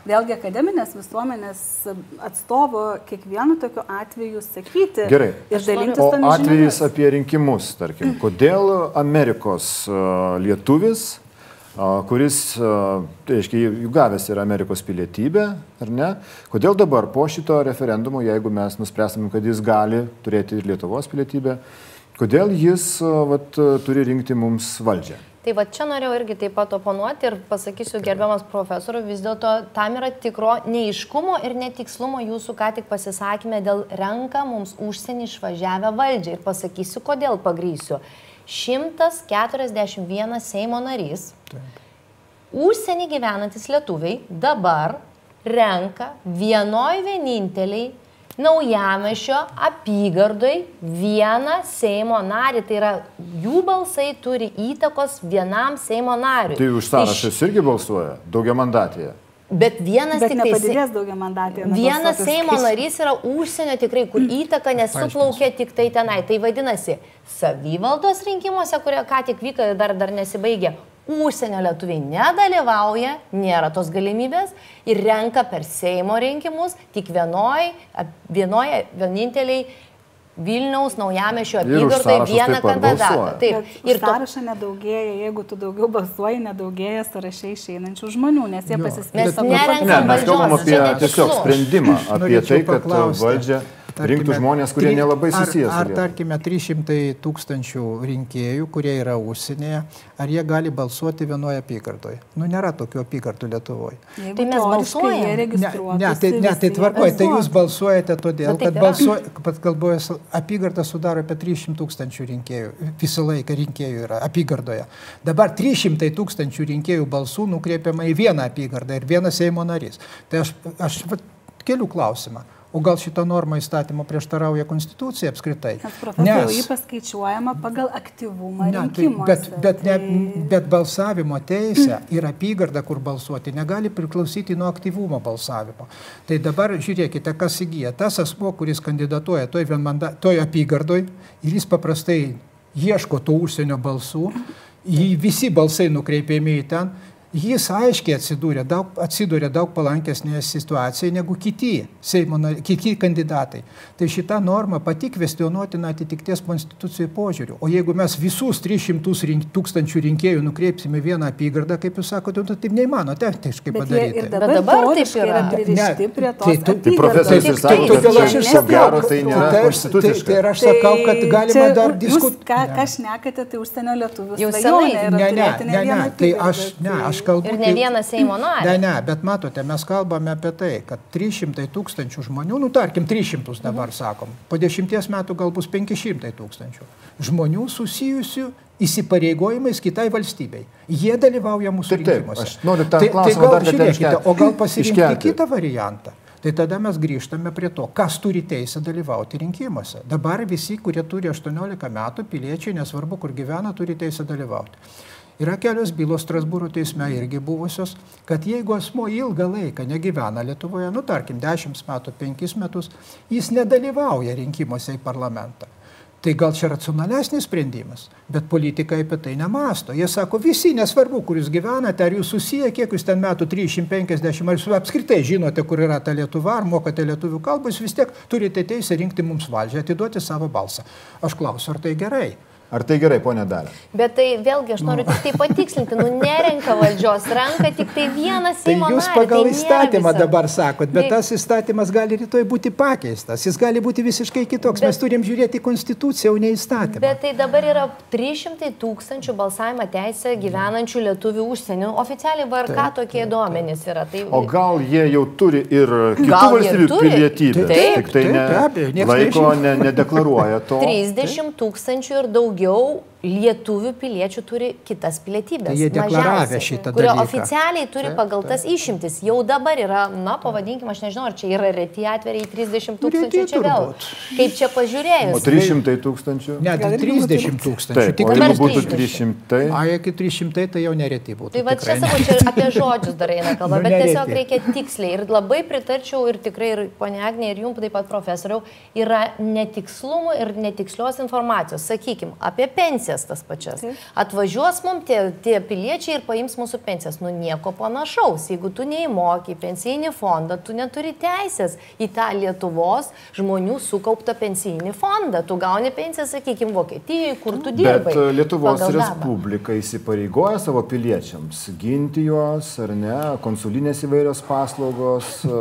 vėlgi akademinės visuomenės atstovo, kiekvienu tokiu atveju sakyti gerai. ir dalintis. O atvejis apie rinkimus, tarkim, kodėl Amerikos lietuvis kuris, tai reiškia, jų gavęs yra Amerikos pilietybė, ar ne? Kodėl dabar po šito referendumo, jeigu mes nuspręsime, kad jis gali turėti ir Lietuvos pilietybę, kodėl jis vat, turi rinkti mums valdžią? Tai va čia norėjau irgi taip pat oponuoti ir pasakysiu gerbiamas profesoriu, vis dėlto tam yra tikro neiškumo ir netikslumo jūsų ką tik pasisakymė dėl renka mums užsienį išvažiavę valdžią. Ir pasakysiu, kodėl pagrysiu. 141 Seimo narys, Taip. užsienį gyvenantis lietuviai dabar renka vienoj vieninteliai naujamešio apygardoj vieną Seimo narį. Tai yra jų balsai turi įtakos vienam Seimo nariui. Tai už sąrašas Iš... irgi balsuoja daugiamandatėje. Bet vienas Bet tik tai daugia mandatė. Vienas Seimo narys yra užsienio tikrai, kur įtaka nesuplaukė tik tai tenai. Tai vadinasi, savivaldos rinkimuose, kurie ką tik vyko ir dar, dar nesibaigė, užsienio lietuviai nedalyvauja, nėra tos galimybės ir renka per Seimo rinkimus tik vienoj, vienoje vieninteliai Vilniaus naujamešio apygardoje vieną kandidatą. Taip. Ir to, sąrašą nedaugėja, jeigu tu daugiau balsuoji, nedaugėja sąrašai išeinančių žmonių, nes jie pasiskiria Mes savo nerenkam Ne, mes valdžios, kalbam apie tiesiog sprendimą, apie Norėčiau tai, kad paklausti, valdžia rinktų žmonės, kurie tri- nelabai ar- susijęs su Ar, Lietuva. tarkime, 300 tūkstančių rinkėjų, kurie yra užsienyje, ar jie gali balsuoti vienoje apygardoje? Nu, nėra tokių apygardų Lietuvoje. Jeigu Tai mes teoriškai balsuojam. jie Ne, ne, tai, ne, tai tvarkoja, tai jūs balsuojate todėl, taip kad yra. balsuoja, kad kalbojas apygarda sudaro apie 300 tūkstančių rinkėjų, visą laiką rinkėjų yra apygardoje. Dabar 300 tūkstančių rinkėjų balsų nukreipiama į vieną apygardą ir vienas Seimo narys. Tai aš, aš keliu klausimą. O gal šita norma įstatymo prieštarauja konstitucijai apskritai? Nes profesoriau, jį paskaičiuojama pagal aktyvumą Ne, tai, bet, bet, ne, Tai- bet balsavimo teisė ir apygarda, kur balsuoti, negali priklausyti nuo aktyvumo balsavimo. Tai dabar žiūrėkite, kas įgyja. Tas asmo, kuris kandidatuoja toj, vienmanda- toj apygardoj ir jis paprastai ieško tų užsienio balsų, jį visi balsai nukreipiami į ten, jis aiškiai atsidūrė daug, atsidūrė daug palankesnėje situacijoje negu kiti, Seimo, kiti kandidatai. Tai šita norma pati kvestionuotina atitikties konstitucijų požiūrių. O jeigu mes visus 300 rink, tūkstančių rinkėjų nukreipsime vieną apygardą, kaip jūs sakote, tai taip neįmanoma techniškai Bet jie padaryti. Bet dabar, dabar taip yra pririšti Ne, prie tos tai tu- Tai profesorius sako, kad aš čia ir ko sakau, gero tai nėra tai aš- konstituciška. Tai, tai aš sakau, kad galima dar Jūs diskutuoti. ką, ką šnekate, tai užsienio lietuvių Jau yra Ne, ne, ne, ne, tai aš, ne, tai- aš kalbu. Ir ne tai- vieną Seimo narį. Ne, ne, bet matote, mes kalbame apie tai, kad 300 tūkstančių žmonių, nu tarkim 300 dabar sakom, po dešimties metų gal bus 500 tūkstančių žmonių susijusių įsipareigojimais kitai valstybei. Jie dalyvauja mūsų Taip, taip, rinkimuose. aš noriu tą tai, tai klausimą gal, dar žiūrėkite, o gal pasirinkti Iškelti. kitą variantą. Tai tada mes grįžtame prie to, kas turi teisę dalyvauti rinkimuose. Dabar visi, kurie turi 18 metų, piliečiai, nesvarbu kur gyvena, turi teisę dalyvauti. Yra kelios bylos Strasbūro teisme irgi buvusios, kad jeigu asmo ilgą laiką negyvena Lietuvoje, nu tarkim 10 metų, 5 metus, jis nedalyvauja rinkimuose į parlamentą. Tai gal čia racionalesnis sprendimas, bet politikai apie tai nemasto. Jie sako, visi, nesvarbu, kur jūs gyvenate, ar jūs susiję, kiek jūs ten metų 350, ar jūs apskritai žinote, kur yra ta Lietuva, ar mokate lietuvių kalbą, jūs vis tiek turite teisę rinkti mums valdžią, atiduoti savo balsą. Aš klausiu, ar tai gerai? Ar tai gerai, ponė Dalė? Bet tai vėlgi aš noriu tik tai patikslinti, nu nerenka valdžios, renka tik tai vienas Tai Seimo jūs narį, pagal tai įstatymą visa. dabar sakot, bet Tai- tas įstatymas gali rytoj būti pakeistas, jis gali būti visiškai kitoks. Bet- Mes turim žiūrėti į konstituciją, o ne įstatymą. Bet tai dabar yra 300 tūkstančių balsavimo teisę gyvenančių lietuvių užsienio. Oficialiai VRK tokie duomenys yra. Tai... O gal jie jau turi ir kitų Gal valstybių pilietybę, Taip, tik tai taip, ne, nieks laiko ne, nedeklaruoja to. 30 tūkstančių ir daugiau 由 lietuvių piliečių turi kitas pilietybės. Tai jie deklaravę mažiausiai, šitą kurie dalyką. oficialiai turi Taip, pagal tas išimtis. Jau dabar yra, na, pavadinkime, aš nežinau, ar čia yra reti atvejai 30 tūkstančių čia vėl. Kaip čia O pažiūrėjus. 300 tūkstančių? Ne, tai irgi būtų 30 tūkstančių. Taip, Tik o dabar būtų 30. 300, A, iki 300 tai jau nereti būtų. Tai va čia savo, čia apie žodžius dar eina kalba, Nu, bet nereikia. tiesiog reikia tiksliai. Ir labai pritarčiau ir tikrai ir ponia Agnė, ir jums taip pat profesoriau, yra netikslumų ir netikslios informacijos. Sakykime, apie pensijas tas pačias. Atvažiuos mums tie, tie piliečiai ir paims mūsų pensijas. Nu nieko panašaus. Jeigu tu neįmoki pensijinį fondą, tu neturi teisės į tą Lietuvos žmonių sukauptą pensijinį fondą. Tu gauni pensiją, sakykime, Vokietijoje, kur tu dirbai. Bet e, Lietuvos. Respublika įsipareigoja savo piliečiams ginti juos, ar ne, konsulinės įvairios paslaugos, e,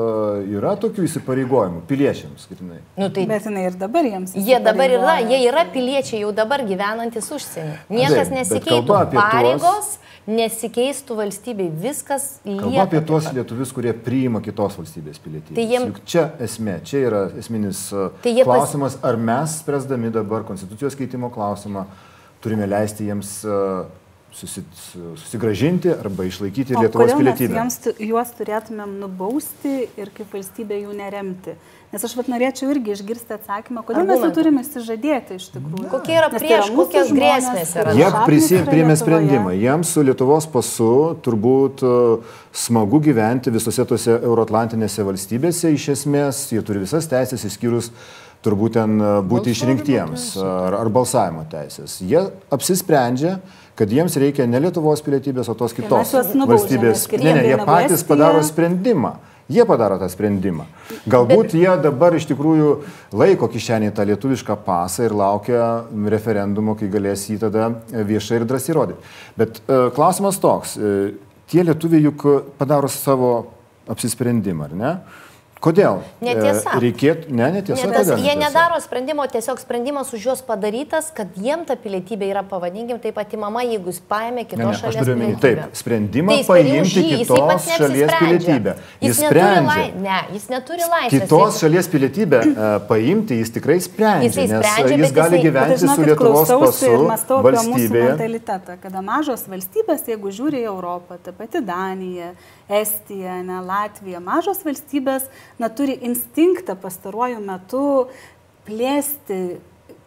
yra tokių įsipareigojimų piliečiams, skirtinai. Nu, tai Bet jinai ir dabar jiems. Jie dabar yra, jie yra piliečiai jau dabar gyvenantis užsienį. Niekas nesikeitų kalba apie tuos- pareigos, nesikeistų valstybei, viskas lieka. apie tuos lietuvius, kurie priima kitos valstybės pilietybę. Tai jiem- Juk čia esmė, čia yra esminis e, Tai jie pas- klausimas, ar mes, spręsdami dabar konstitucijos keitimo klausimą, turime leisti jiems su- susigražinti arba išlaikyti O Lietuvos kodėl mes pilietybę. jiems tu- juos turėtumėm nubausti ir kaip valstybė jų neremti. Nes aš vat norėčiau irgi išgirsti atsakymą, kodėl mes jų Argumentų. turime išsižadėti iš tikrųjų. Kokie yra tai prieš, mūsų kokios žmonės, grėsmės yra? Jie yra Lietuvoje. sprendimą. Jiems su Lietuvos pasu turbūt e, smagu gyventi visose tose euroatlantinėse valstybėse. Iš esmės, jie turi visas teisės, išskyrus turbūt ten e, būti Balsavimo išrinktiems teisė. ar, ar balsavimo teisės. Jie apsisprendžia, kad jiems reikia ne Lietuvos pilietybės, o tos kitos valstybės. Ne, ne, jie patys padaro sprendimą. Jie padaro tą sprendimą. Galbūt Bet... jie dabar iš tikrųjų laiko kišenį tą lietuvišką pasą ir laukia referendumo, kai galės jį tada viešai ir drąsiai rodyti. Bet e, klausimas toks, e, tie lietuviai juk padaro savo apsisprendimą, ar ne? Kodėl? Netiesa. E, reikėtų, ne, netiesa. Netas, kodėl, jie netiesa? nedaro sprendimo, tiesiog sprendimas už juos padarytas, kad jiem ta pilietybė yra, pavadinkim, taip pat įmama, jeigu jis paėmė kitos ne, ne, šalies pilietybę. Taip, sprendimą tai paimti kitos šalies pilietybę. Jis, jis sprendžia. Lai, ne, jis neturi laisvės. Kitos jis... šalies pilietybę uh, paimti jis tikrai sprendžia, jisai sprendžia nes jis gali jisai... gyventi žinokit, su Lietuvos pasu apie mūsų mentalitetą, kada mažos valstybės, jeigu žiūri į Europą, ta pati Danija, Estija, ne, Latvija, mažos valstybės, na, turi instinktą pastaruoju metu plėsti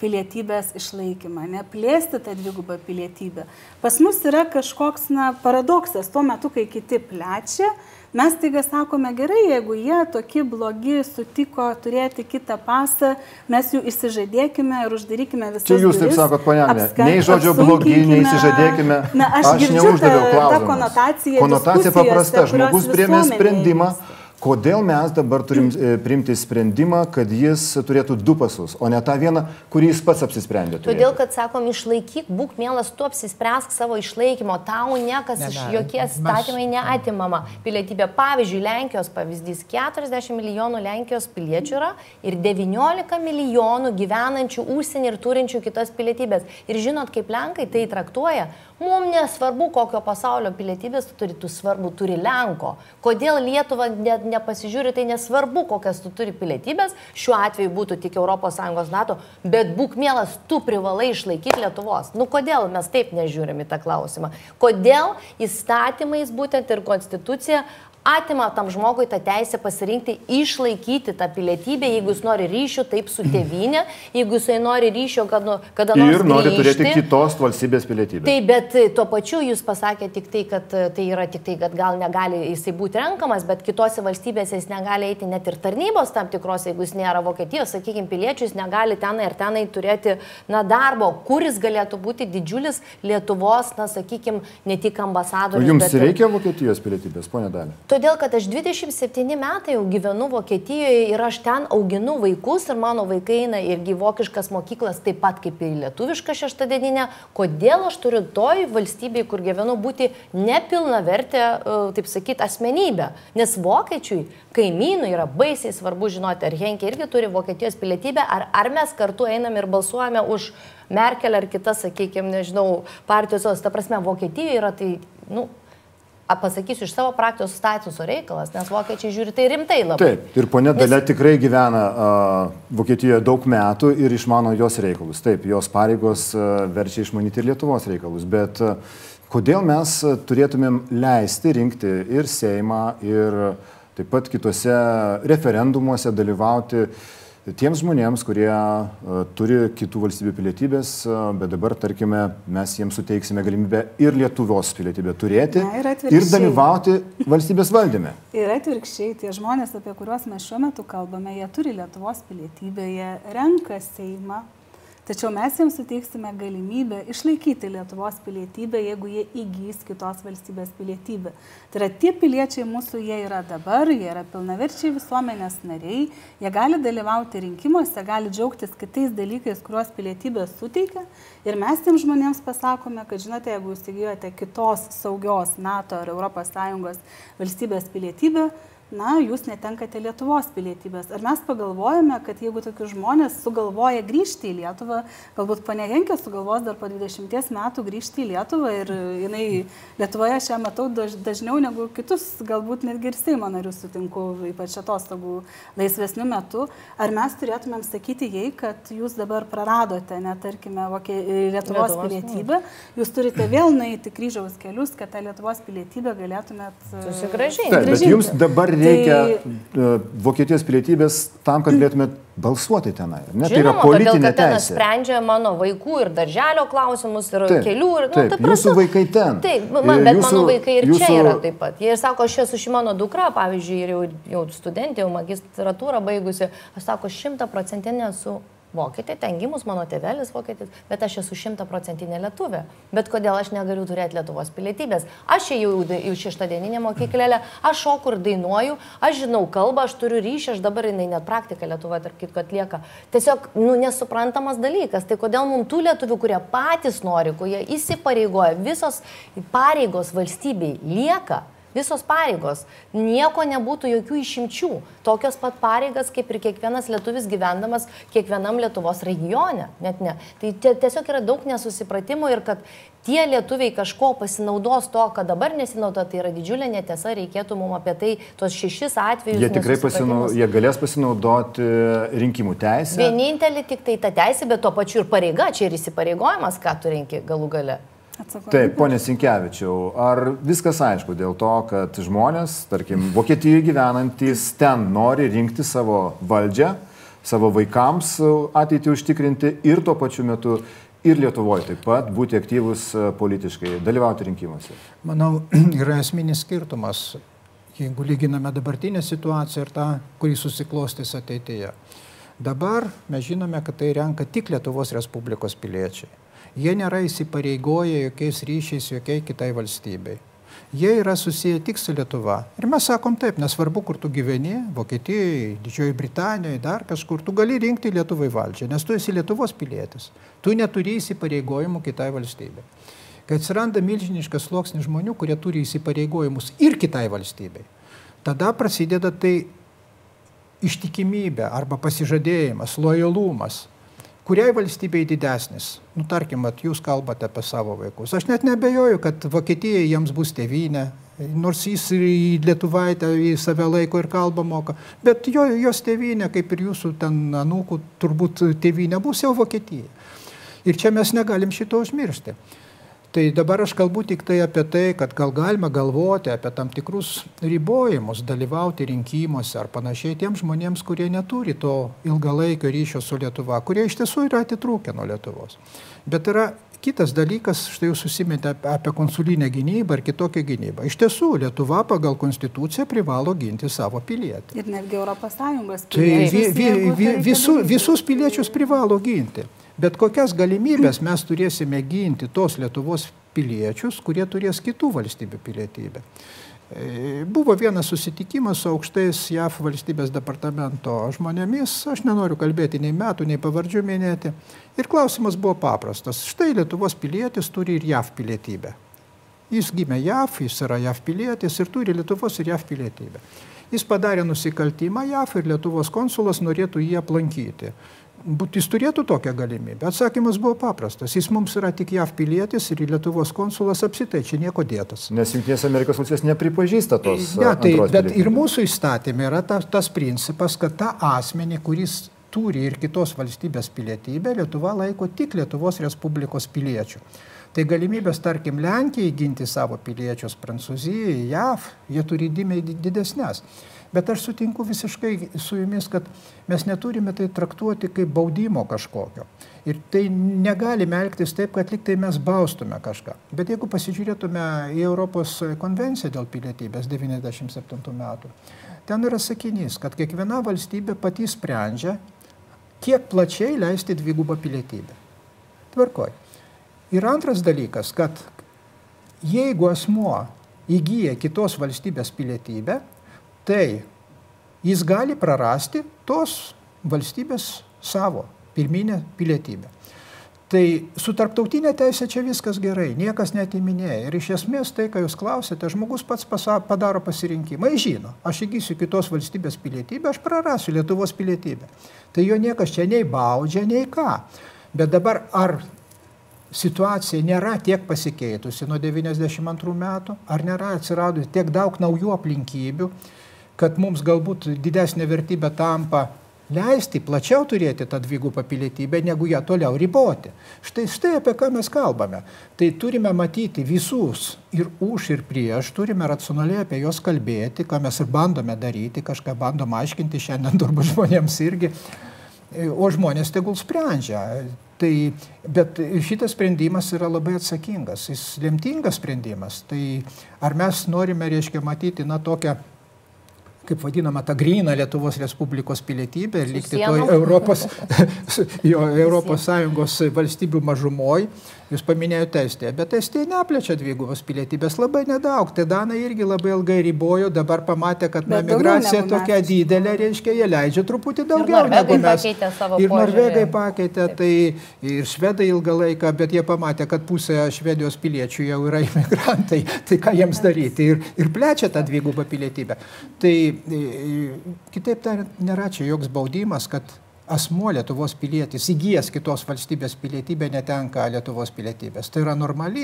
pilietybės išlaikymą, neplėsti tą dvigubą pilietybę. Pas mus yra kažkoks na, paradoksas, tuo metu, kai kiti plečia, Mes taiga sakome gerai, jeigu jie tokie blogi sutiko turėti kitą pasą, mes jų įsižadėkime ir uždarykime visą. Čia jūs taip sakot, ponia, nei žodžio blogi, nei įsižadėkime. Na, aš, aš neuždaviau klausimą. Konotacija, konotacija paprasta, žmogus priemė sprendimą. Vyksta kodėl mes dabar turim e, priimti sprendimą, kad jis turėtų du pasus, o ne tą vieną, kurį jis pats apsisprendė. Turėti. Todėl, kad sakom, išlaikyk, būk mielas, tu apsispręsk savo išlaikymo, tau niekas ne, iš jokies statymai neatimama. Pilietybė, pavyzdžiui, Lenkijos pavyzdys, 40 milijonų Lenkijos piliečių yra ir 19 milijonų gyvenančių užsienį ir turinčių kitas pilietybės. Ir žinot, kaip Lenkai tai traktuoja, Mums nesvarbu, kokio pasaulio pilietybės tu turi, tu svarbu turi Lenko. Kodėl Lietuva ne, nepasižiūri, tai nesvarbu, kokias tu turi pilietybės, šiuo atveju būtų tik ES NATO, bet būk mielas, tu privalai išlaikyti Lietuvos. Nu kodėl mes taip nežiūrime į tą klausimą? Kodėl įstatymais būtent ir konstitucija atima tam žmogui tą teisę pasirinkti, išlaikyti tą pilietybę, jeigu jis nori ryšio taip su tėvynė, jeigu jisai nori ryšio, kad, nu, kada nors. Ir nori grįžti. turėti kitos valstybės pilietybę. Taip, bet tuo pačiu jūs pasakėte tik tai, kad tai yra tik tai, kad gal negali jisai būti renkamas, bet kitose valstybėse jis negali eiti net ir tarnybos tam tikros, jeigu jis nėra Vokietijos, sakykime, piliečių, jis negali tenai ir tenai turėti, na, darbo, kuris galėtų būti didžiulis Lietuvos, na, sakykime, ne tik ambasadorius. Jums bet... reikia Vokietijos pilietybės, ponė Dalė? Todėl, kad aš 27 metai jau gyvenu Vokietijoje ir aš ten auginu vaikus ir mano vaikai eina irgi vokiškas mokyklas taip pat kaip ir lietuvišką šeštadieninę. Kodėl aš turiu toj valstybėje, kur gyvenu, būti nepilna vertė, e, taip sakyti, asmenybė? Nes vokiečiui, kaimynui yra baisiai svarbu žinoti, ar Henkė irgi turi Vokietijos pilietybę, ar, ar mes kartu einam ir balsuojame už Merkel ar kitas, sakykime, nežinau, partijos. Ta prasme, Vokietijoje yra tai, nu, pasakysiu iš savo praktikos statuso reikalas, nes vokiečiai žiūri tai rimtai labai. Taip, ir ponė Dalia nes... tikrai gyvena uh, Vokietijoje daug metų ir išmano jos reikalus. Taip, jos pareigos uh, verčia išmanyti ir Lietuvos reikalus, bet uh, kodėl mes turėtumėm leisti rinkti ir Seimą, ir taip pat kitose referendumuose dalyvauti uh, tiems žmonėms, kurie uh, turi kitų valstybių pilietybės, uh, bet dabar, tarkime, mes jiems suteiksime galimybę ir Lietuvos pilietybę turėti Na, ir, ir dalyvauti valstybės valdyme. Ir atvirkščiai, tie žmonės, apie kuriuos mes šiuo metu kalbame, jie turi Lietuvos pilietybę, jie renka Seimą, Tačiau mes jiems suteiksime galimybę išlaikyti Lietuvos pilietybę, jeigu jie įgys kitos valstybės pilietybę. Tai yra tie piliečiai mūsų, jie yra dabar, jie yra pilnaverčiai visuomenės nariai, jie gali dalyvauti rinkimuose, gali džiaugtis kitais dalykais, kuriuos pilietybė suteikia. Ir mes tiem žmonėms pasakome, kad žinote, jeigu jūs įgyjote kitos saugios NATO ar ES valstybės pilietybę, na, jūs netenkate Lietuvos pilietybės. Ar mes pagalvojame, kad jeigu tokius žmonės sugalvoja grįžti į Lietuvą, galbūt ponė Henkė sugalvos dar po 20 metų grįžti į Lietuvą ir jinai Lietuvoje šią matau dažniau negu kitus, galbūt netgi ir Seimo narius sutinku, ypač atostogų laisvesnių metų. Ar mes turėtumėm sakyti jai, kad jūs dabar praradote, netarkime, Lietuvos, Lietuvos pilietybę, jūs turite vėl nueiti kryžiaus kelius, kad tą Lietuvos pilietybę galėtumėt susigražinti. Taip, bet jums dabar reikia tai... Vokietijos pilietybės tam, kad galėtumėt balsuoti tenai. Ne, Žinoma, tai yra politinė todėl, teisė. Sprendžia mano vaikų ir darželio klausimus, ir taip, kelių. Ir, nu, taip, prasme, jūsų vaikai ten. Taip, man, bet jūsų, mano vaikai ir jūsų... čia yra taip pat. Jie sako, aš esu ši mano dukra, pavyzdžiui, ir jau, jau studentė, jau magistratūrą baigusi, aš sako, šimta procentinė esu vokietė, ten gimus mano tėvelis vokietis, bet aš esu šimtaprocentinė lietuvė. Bet kodėl aš negaliu turėti Lietuvos pilietybės? Aš ėjau į šeštadieninę mokyklėlę, aš šoku ir dainuoju, aš žinau kalbą, aš turiu ryšį, aš dabar jinai net praktiką Lietuvoje, tarp kitko, atlieka. Tiesiog, nu, nesuprantamas dalykas. Tai kodėl mums tų lietuvių, kurie patys nori, kurie įsipareigoja, visos pareigos valstybei lieka, Visos pareigos. Nieko nebūtų jokių išimčių. Tokios pat pareigas, kaip ir kiekvienas lietuvis gyvendamas kiekvienam Lietuvos regione. Net ne. Tai tiesiog yra daug nesusipratimų ir kad tie lietuviai kažko pasinaudos to, kad dabar nesinaudo, tai yra didžiulė netiesa, reikėtų mums apie tai, tuos šešis atvejus. Jie tikrai pasinau, jie galės pasinaudoti rinkimų teisę. Vienintelį tik tai ta teisė, bet tuo pačiu ir pareiga, čia ir įsipareigojimas, ką tu renki galų gale. Atsakomybė. Taip, ponė Sinkevičiau, ar viskas aišku dėl to, kad žmonės, tarkim, Vokietijoje gyvenantis ten nori rinkti savo valdžią, savo vaikams ateitį užtikrinti ir tuo pačiu metu ir Lietuvoje taip pat būti aktyvus politiškai, dalyvauti rinkimuose? Manau, yra esminis skirtumas, jeigu lyginame dabartinę situaciją ir tą, kurį susiklostys ateityje. Dabar mes žinome, kad tai renka tik Lietuvos Respublikos piliečiai. Jie nėra įsipareigoję jokiais ryšiais jokiai kitai valstybei. Jie yra susiję tik su Lietuva. Ir mes sakom taip, nesvarbu, kur tu gyveni, Vokietijoje, Didžiojoje Britanijoje, dar kažkur, tu gali rinkti Lietuvai valdžią, nes tu esi Lietuvos pilietis. Tu neturi įsipareigojimų kitai valstybei. Kai atsiranda milžiniškas sluoksnis žmonių, kurie turi įsipareigojimus ir kitai valstybei, tada prasideda tai ištikimybė arba pasižadėjimas, lojalumas kuriai valstybei didesnis? Nu, tarkim, at, jūs kalbate apie savo vaikus. Aš net nebejoju, kad Vokietija jiems bus tėvynė, nors jis į Lietuvaitę į save laiko ir kalbą moka, bet jo, jos tėvynė, kaip ir jūsų ten anūkų, turbūt tėvynė bus jau Vokietija. Ir čia mes negalim šito užmiršti. Tai dabar aš kalbu tik tai apie tai, kad gal galima galvoti apie tam tikrus ribojimus, dalyvauti rinkimuose ar panašiai tiems žmonėms, kurie neturi to ilgalaikio ryšio su Lietuva, kurie iš tiesų yra atitrūkę nuo Lietuvos. Bet yra kitas dalykas, štai jūs susimėte apie konsulinę gynybą ir kitokią gynybą. Iš tiesų, Lietuva pagal konstituciją privalo ginti savo pilietį. Ir netgi ES piliečius. Tai vi, vi, vi, visu, visus piliečius privalo ginti. Bet kokias galimybės mes turėsime ginti tos Lietuvos piliečius, kurie turės kitų valstybių pilietybę. E, buvo vienas susitikimas su aukštais JAF valstybės departamento žmonėmis, aš nenoriu kalbėti nei metų, nei pavardžių minėti. Ir klausimas buvo paprastas. Štai Lietuvos pilietis turi ir JAF pilietybę. Jis gimė JAF, jis yra JAF pilietis ir turi Lietuvos ir JAF pilietybę. Jis padarė nusikaltimą JAF ir Lietuvos konsulas norėtų jį aplankyti būt, jis turėtų tokią galimybę. Atsakymas buvo paprastas. Jis mums yra tik JAV pilietis ir Lietuvos konsulas apsitai, čia nieko dėtas. Nes Junktinės Amerikos valstybės nepripažįsta tos. Ne, tai, bet ir mūsų įstatymė yra ta, tas principas, kad tą asmenį, kuris turi ir kitos valstybės pilietybę, Lietuva laiko tik Lietuvos Respublikos piliečių. Tai galimybės, tarkim, Lenkijai ginti savo piliečius, Prancūzijai, JAV, jie turi dimiai didesnės. Bet aš sutinku visiškai su jumis, kad mes neturime tai traktuoti kaip baudimo kažkokio. Ir tai negalime elgtis taip, kad liktai mes baustume kažką. Bet jeigu pasižiūrėtume į Europos konvenciją dėl pilietybės 97 metų, ten yra sakinys, kad kiekviena valstybė pati sprendžia, kiek plačiai leisti dvigubą pilietybę. Tvarkoj. Ir antras dalykas, kad jeigu asmuo įgyja kitos valstybės pilietybę, tai jis gali prarasti tos valstybės savo pirminę pilietybę. Tai su tarptautinė teisė čia viskas gerai, niekas netiminėja. Ir iš esmės tai, ką jūs klausėte, žmogus pats pasa, padaro pasirinkimą. Jis žino, aš įgysiu kitos valstybės pilietybę, aš prarasiu Lietuvos pilietybę. Tai jo niekas čia nei baudžia, nei ką. Bet dabar ar situacija nėra tiek pasikeitusi nuo 92 metų, ar nėra atsiradusi tiek daug naujų aplinkybių, kad mums galbūt didesnė vertybė tampa leisti plačiau turėti tą dvigubą pilietybę, negu ją toliau riboti. Štai, štai apie ką mes kalbame. Tai turime matyti visus ir už, ir prieš, turime racionaliai apie juos kalbėti, ką mes ir bandome daryti, kažką bandom aiškinti šiandien turbūt žmonėms irgi, o žmonės tegul sprendžia. Tai, bet šitas sprendimas yra labai atsakingas, jis lemtingas sprendimas. Tai ar mes norime, reiškia, matyti, na, tokią kaip vadinama, tą gryną Lietuvos Respublikos pilietybę ir likti toj Europos, jo, Europos Sąjungos valstybių mažumoj. Jūs paminėjote Estiją, bet Estija neplečia dvigubos pilietybės labai nedaug. Tai Danai irgi labai ilgai ribojo, dabar pamatė, kad na, migracija tokia mes. didelė, reiškia, jie leidžia truputį daugiau negu mes. Ir norvegai pakeitė, tai ir švedai ilgą laiką, bet jie pamatė, kad pusė švedijos piliečių jau yra imigrantai. Tai ką jiems daryti? Ir, ir plečia tą dvigubą pilietybę. Tai kitaip tariant, nėra čia joks baudimas, kad asmuo Lietuvos pilietis įgyjęs kitos valstybės pilietybę netenka Lietuvos pilietybės. Tai yra normali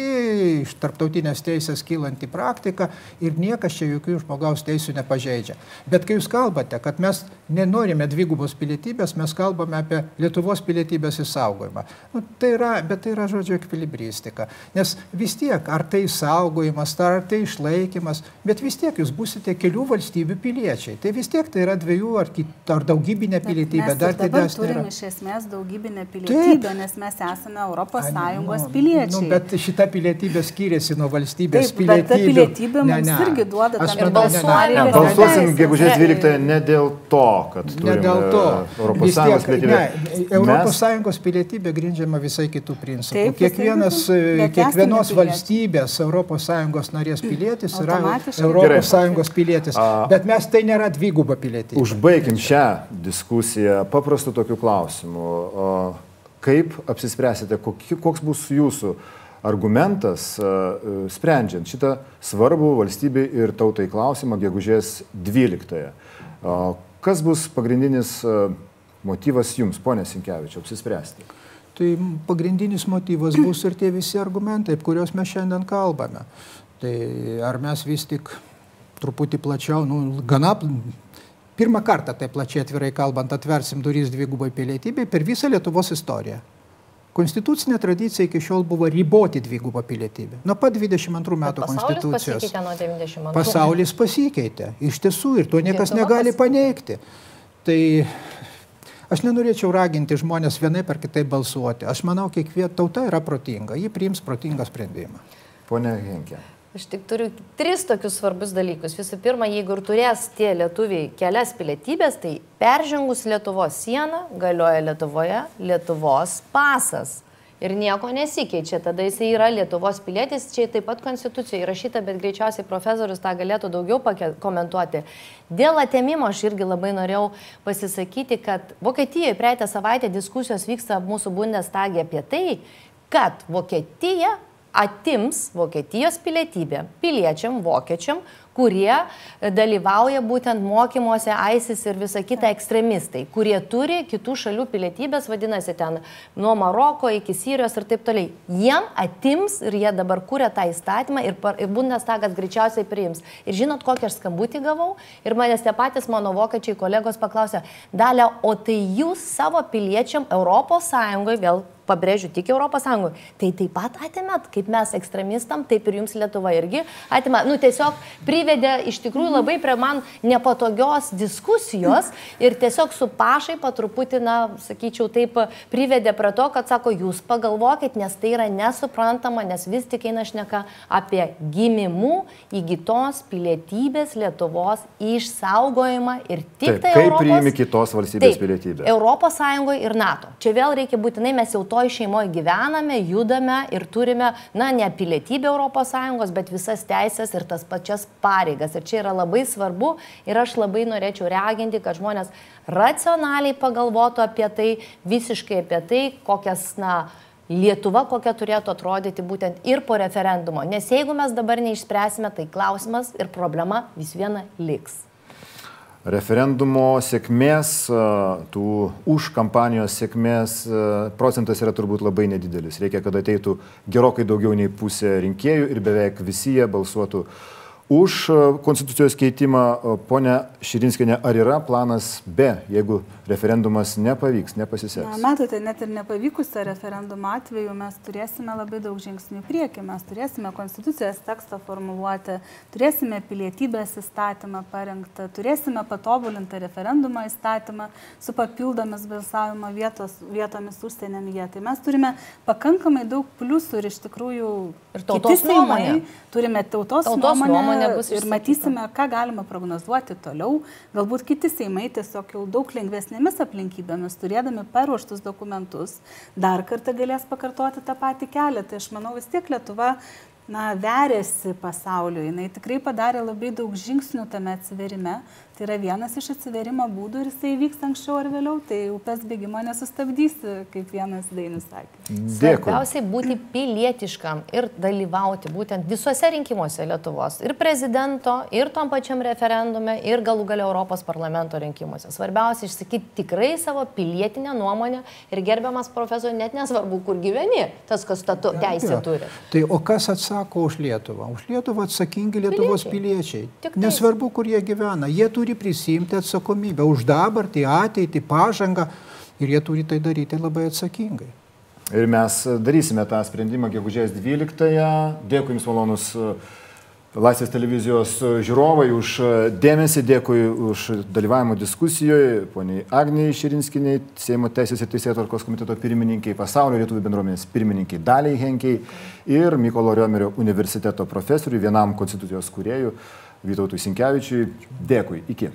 iš tarptautinės teisės kylanti praktika ir niekas čia jokių žmogaus teisų nepažeidžia. Bet kai jūs kalbate, kad mes nenorime dvigubos pilietybės, mes kalbame apie Lietuvos pilietybės įsaugojimą. Nu, tai yra, bet tai yra žodžio ekvilibristika. Nes vis tiek, ar tai saugojimas, ar tai išlaikymas, bet vis tiek jūs busite kelių valstybių piliečiai. Tai vis tiek tai yra dviejų ar, kit, ar daugybinė pilietybė. Dar tai dabar turim iš esmės daugybinę pilietybę, Taip. nes mes esame Europos Ai, Sąjungos nu, piliečiai. Nu, bet šita pilietybė skiriasi nuo valstybės Taip, pilietybės. Bet ta pilietybė mums ne, ne. irgi duoda tam ir balsuoti. Balsuosim gegužės 12 ne dėl to, kad ne dėl to. Europos Sąjungos pilietybė. Ne, Europos Sąjungos pilietybė grindžiama visai kitų principų. Taip, Kiekvienas, kiekvienos valstybės Europos Sąjungos narės pilietis yra Europos Sąjungos pilietis. Bet mes tai nėra dviguba pilietybė. Užbaigim šią diskusiją paprastu paprastų tokių klausimų. Kaip apsispręsite, koks bus jūsų argumentas sprendžiant šitą svarbų valstybei ir tautai klausimą gegužės 12. Kas bus pagrindinis motyvas jums, ponė Sinkevičio, apsispręsti? Tai pagrindinis motyvas bus ir tie visi argumentai, kuriuos mes šiandien kalbame. Tai ar mes vis tik truputį plačiau, nu, gana pirmą kartą taip plačiai atvirai kalbant atversim duris dvigubai pilietybei per visą Lietuvos istoriją. Konstitucinė tradicija iki šiol buvo riboti dvigubą pilietybę. Nuo pat 22 metų pasaulis konstitucijos. Pasikeitė nuo 92. Pasaulis pasikeitė. Iš tiesų ir to niekas Lietuva negali paneigti. Tai aš nenorėčiau raginti žmonės vienai per kitai balsuoti. Aš manau, kiekviena tauta yra protinga. Ji priims protingą sprendimą. Pone Henkė. Aš tik turiu tris tokius svarbius dalykus. Visų pirma, jeigu ir turės tie lietuviai kelias pilietybės, tai peržengus Lietuvos sieną galioja Lietuvoje Lietuvos pasas. Ir nieko nesikeičia, tada jisai yra Lietuvos pilietis, čia taip pat konstitucijoje įrašyta, bet greičiausiai profesorius tą galėtų daugiau komentuoti. Dėl atėmimo aš irgi labai norėjau pasisakyti, kad Vokietijoje praeitą savaitę diskusijos vyksta mūsų bundestagė apie tai, kad Vokietija atims Vokietijos pilietybę piliečiam, vokiečiam, kurie dalyvauja būtent mokymuose ISIS ir visa kita ekstremistai, kurie turi kitų šalių pilietybės, vadinasi, ten nuo Maroko iki Sirijos ir taip toliau. Jiem atims ir jie dabar kūrė tą įstatymą ir, ir Bundestagas greičiausiai priims. Ir žinot, kokį aš skambutį gavau? Ir manęs tie patys mano vokiečiai kolegos paklausė, Dalia, o tai jūs savo piliečiam Europos Sąjungoje vėl pabrėžiu, tik ES, tai taip pat atimėt, kaip mes ekstremistam, taip ir jums Lietuva irgi atimė. Nu, tiesiog privedė iš tikrųjų labai prie man nepatogios diskusijos ir tiesiog su pašai patruputį, na, sakyčiau, taip privedė prie to, kad sako, jūs pagalvokit, nes tai yra nesuprantama, nes vis tik eina šneka apie gimimų įgytos pilietybės Lietuvos išsaugojimą ir tik taip, tai... Kaip Europos, priimi kitos valstybės taip, pilietybę? Europos Sąjungoje ir NATO. Čia vėl reikia būtinai, mes jau to toj šeimoje gyvename, judame ir turime, na, ne pilietybę ES, bet visas teisės ir tas pačias pareigas. Ir čia yra labai svarbu ir aš labai norėčiau reaginti, kad žmonės racionaliai pagalvotų apie tai, visiškai apie tai, kokias, na, Lietuva kokia turėtų atrodyti būtent ir po referendumo. Nes jeigu mes dabar neišspręsime, tai klausimas ir problema vis viena liks referendumo sėkmės, tų už kampanijos sėkmės procentas yra turbūt labai nedidelis. Reikia, kad ateitų gerokai daugiau nei pusė rinkėjų ir beveik visi jie balsuotų už e, konstitucijos keitimą. Pone Širinskinė, ar yra planas B, jeigu referendumas nepavyks, nepasiseks? Na, matote, net ir nepavykusio referendumo atveju mes turėsime labai daug žingsnių priekį. Mes turėsime konstitucijos tekstą formuluoti, turėsime pilietybės įstatymą parengtą, turėsime patobulintą referendumo įstatymą su papildomis balsavimo vietos, vietomis užsienyje. Tai mes turime pakankamai daug pliusų ir iš tikrųjų ir tautos nuomonė. Turime tautos, tautos nuomonę, nebus ir matysime, ką galima prognozuoti toliau. Galbūt kiti seimai tiesiog jau daug lengvesnėmis aplinkybėmis, turėdami paruoštus dokumentus, dar kartą galės pakartoti tą patį kelią. Tai aš manau vis tiek Lietuva na, verėsi pasauliu, jinai tikrai padarė labai daug žingsnių tame atsiverime, Tai yra vienas iš atsiverimo būdų ir jisai vyks anksčiau ar vėliau, tai upės bėgimo nesustabdysi, kaip vienas dainis sakė. Dėkui. Svarbiausiai būti pilietiškam ir dalyvauti būtent visuose rinkimuose Lietuvos. Ir prezidento, ir tom pačiam referendume, ir galų gale Europos parlamento rinkimuose. Svarbiausia išsakyti tikrai savo pilietinę nuomonę ir gerbiamas profesorius, net nesvarbu, kur gyveni, tas, kas tą teisę turi. Tai o kas atsako už Lietuvą? Už Lietuvą atsakingi Lietuvos piliečiai. piliečiai. Nesvarbu, kur jie gyvena. Jie turi turi prisimti atsakomybę už dabartį, ateitį, pažangą ir jie turi tai daryti labai atsakingai. Ir mes darysime tą sprendimą gegužės 12-ąją. Dėkui Jums malonus Laisvės televizijos žiūrovai už dėmesį, dėkui už dalyvavimo diskusijoje, poniai Agnijai Širinskiniai, Seimo Teisės ir Teisėtvarkos komiteto pirmininkiai, pasaulio lietuvių bendruomenės pirmininkiai Daliai Henkiai ir Mykolo Riomerio universiteto profesoriui, vienam konstitucijos kuriejui. Vytautui Sinkevičiui. Dėkui, iki.